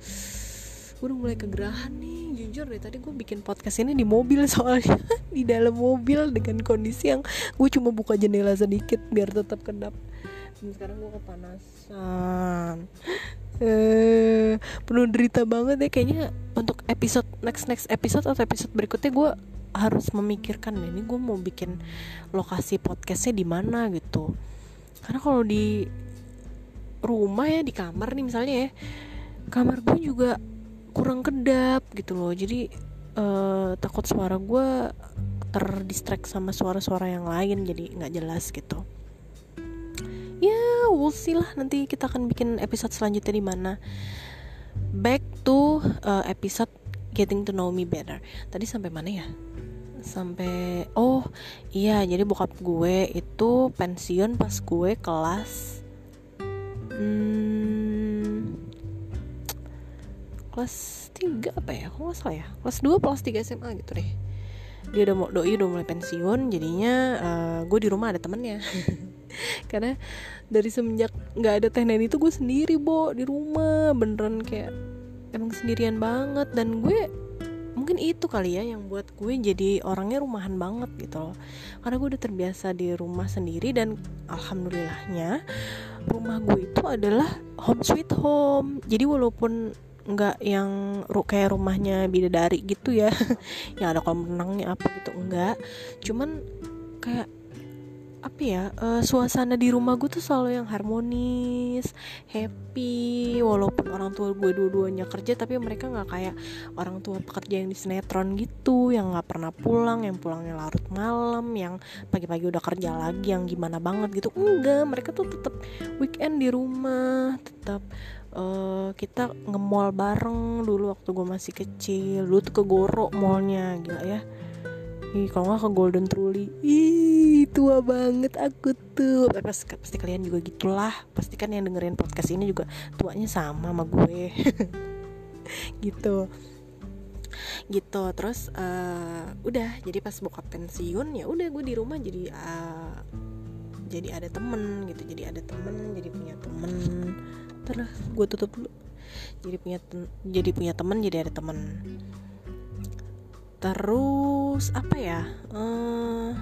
gue udah mulai kegerahan nih. Jujur deh tadi gue bikin podcast ini di mobil soalnya. Di dalam mobil dengan kondisi yang gue cuma buka jendela sedikit biar tetap kedap. Dan sekarang gue kepanasan. Eh penuh derita banget deh kayaknya untuk episode next next episode atau episode berikutnya gue harus memikirkan ini gue mau bikin lokasi podcastnya di mana gitu. Karena kalau di rumah ya di kamar nih misalnya ya kamar gue juga kurang kedap gitu loh. Jadi uh, takut suara gue terdistract sama suara-suara yang lain jadi nggak jelas gitu. Ya we'll see lah nanti kita akan bikin episode selanjutnya di mana. Back to uh, episode getting to know me better. Tadi sampai mana ya? Sampai oh iya jadi bokap gue itu pensiun pas gue kelas hmm, kelas 3 apa ya? Kok nggak salah ya. Kelas 2 kelas 3 SMA gitu deh. Dia udah mau doi udah mulai pensiun jadinya uh, gue di rumah ada temennya. Karena dari semenjak nggak ada teh itu gue sendiri bo di rumah. Beneran kayak emang sendirian banget. Dan gue mungkin itu kali ya yang buat gue jadi orangnya rumahan banget gitu loh. Karena gue udah terbiasa di rumah sendiri dan alhamdulillahnya rumah gue itu adalah home sweet home. Jadi walaupun nggak yang ru kayak rumahnya bidadari gitu ya. Yang ada kolam renangnya apa gitu enggak cuman kayak apa ya uh, suasana di rumah gue tuh selalu yang harmonis happy. Walaupun orang tua gue dua-duanya kerja tapi mereka nggak kayak orang tua pekerja yang di sinetron gitu yang nggak pernah pulang yang pulangnya larut malam yang pagi-pagi udah kerja lagi yang gimana banget gitu. Enggak mereka tuh tetap weekend di rumah tetap uh, kita nge-mall bareng dulu waktu gue masih kecil. Dulu tuh ke Goro mallnya gila ya. Ih, kalau nggak ke Golden Truly. Ih, tua banget aku tuh. Pasti, pasti kalian juga gitulah. Pasti kan yang dengerin podcast ini juga tuanya sama sama gue. Gitu. Gitu terus uh, udah. Jadi pas bokap pensiun ya udah gue di rumah jadi uh, jadi ada temen gitu. Jadi ada temen jadi punya temen terus gue tutup dulu. Jadi punya jadi punya temen jadi ada temen. Terus apa ya? Uh,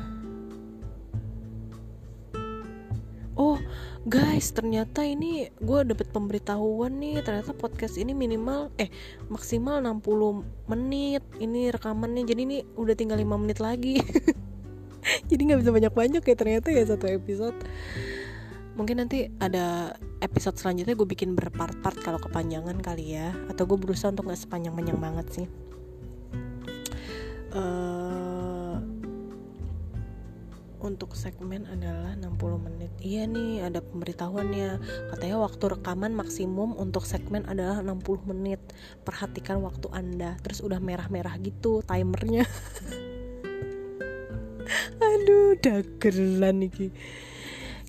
oh guys ternyata ini gue dapet pemberitahuan nih. Ternyata podcast ini minimal eh maksimal 60 menit. Ini rekamannya jadi ini udah tinggal 5 menit lagi. Jadi nggak bisa banyak-banyak ya ternyata ya satu episode mungkin nanti ada episode selanjutnya gue bikin berpart-part kalau kepanjangan kali ya. Atau gue berusaha untuk nggak sepanjang-panjang banget sih. Uh, untuk segmen adalah 60 menit. Iya nih ada pemberitahuannya. Katanya waktu rekaman maksimum untuk segmen adalah 60 menit. Perhatikan waktu anda. Terus udah merah-merah gitu timernya. Aduh dagelan nih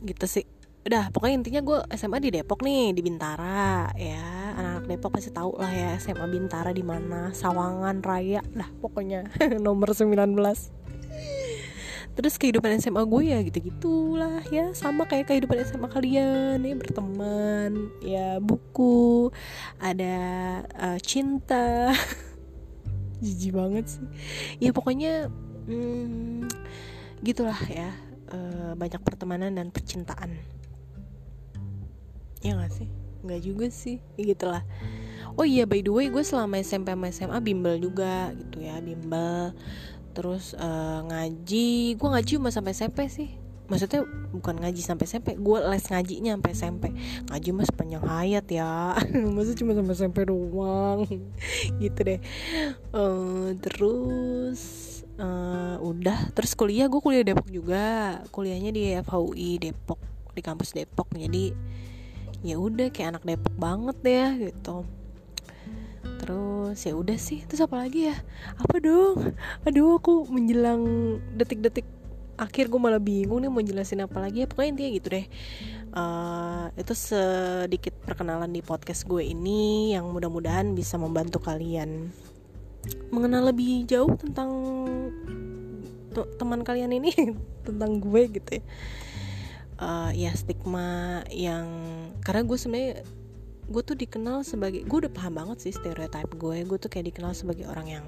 gitu sih udah pokoknya intinya gue SMA di Depok nih di Bintara ya. Anak-anak Depok pasti tahu lah ya SMA Bintara di mana Sawangan Raya. Dah pokoknya nomor 19 terus kehidupan SMA gue ya gitu gitulah ya. Sama kayak kehidupan SMA kalian ya berteman ya buku ada uh, cinta. Jijik banget sih. Ya pokoknya hmm, gitulah ya uh, banyak pertemanan dan percintaan ya gak sih? Nggak juga sih ya gitulah. Oh iya by the way gue selama SMP sama SMA bimbel juga gitu ya bimbel. Terus uh, ngaji gue ngaji cuma sampai SMP sih. Maksudnya bukan ngaji sampai SMP gue les ngajinya sampai SMP ngaji mas sepanjang hayat ya. Maksudnya cuma sampai SMP doang. Gitu deh. Uh, terus uh, udah. Terus kuliah gue kuliah Depok juga. Kuliahnya di FHUI Depok di kampus Depok. Jadi ya udah kayak anak Depok banget ya gitu. Terus ya udah sih terus apa lagi ya? Apa dong? Aduh aku menjelang detik-detik akhir gue malah bingung nih mau jelasin apa lagi ya. Pokoknya intinya gitu deh. Uh, itu sedikit perkenalan di podcast gue ini yang mudah-mudahan bisa membantu kalian mengenal lebih jauh tentang teman kalian ini tentang gue gitu ya uh, ya stigma yang karena gue sebenarnya gue tuh dikenal sebagai gue udah paham banget sih stereotype gue. Gue tuh kayak dikenal sebagai orang yang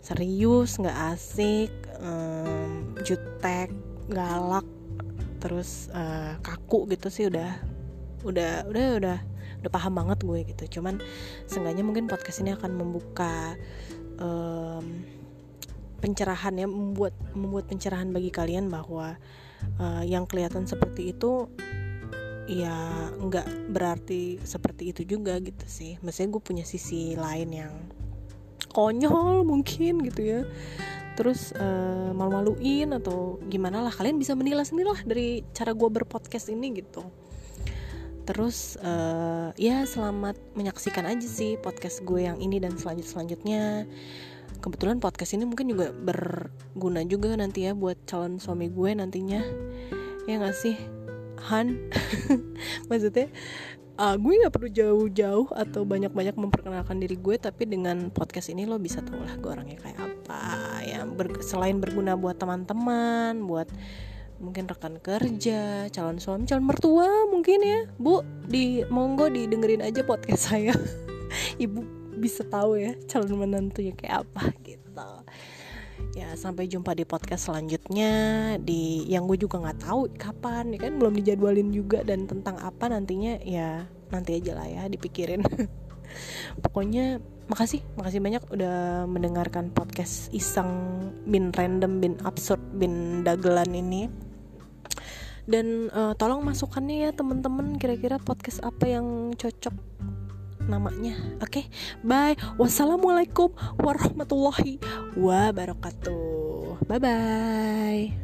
serius nggak asik um, jutek galak terus uh, kaku gitu sih udah udah udah udah udah paham banget gue gitu. Cuman seenggaknya mungkin podcast ini akan membuka um, pencerahan ya membuat membuat pencerahan bagi kalian bahwa uh, yang kelihatan seperti itu ya nggak berarti seperti itu juga gitu sih. Maksudnya gue punya sisi lain yang konyol mungkin gitu ya. Terus uh, malu-maluin atau gimana lah kalian bisa menilai sendiri lah dari cara gue berpodcast ini gitu. Terus uh, ya selamat menyaksikan aja sih podcast gue yang ini dan selanjut selanjutnya kebetulan podcast ini mungkin juga berguna juga nanti ya buat calon suami gue nantinya. Ya gak sih Han? Maksudnya uh, gue nggak perlu jauh-jauh atau banyak-banyak memperkenalkan diri gue tapi dengan podcast ini lo bisa tahu lah gue orangnya kayak apa. Ya ber selain berguna buat teman-teman buat mungkin rekan kerja calon suami calon mertua mungkin ya. Bu di monggo didengerin aja podcast saya. Ibu bisa tahu ya calon menantunya kayak apa gitu. Ya sampai jumpa di podcast selanjutnya di yang gue juga nggak tahu kapan ya kan? Belum dijadwalin juga dan tentang apa nantinya ya nanti aja lah ya dipikirin. Pokoknya makasih makasih banyak udah mendengarkan podcast iseng bin random bin absurd bin dagelan ini. Dan uh, tolong masukannya ya temen-temen kira-kira podcast apa yang cocok namanya. Oke, okay? bye. Wassalamualaikum warahmatullahi wabarakatuh. Bye bye.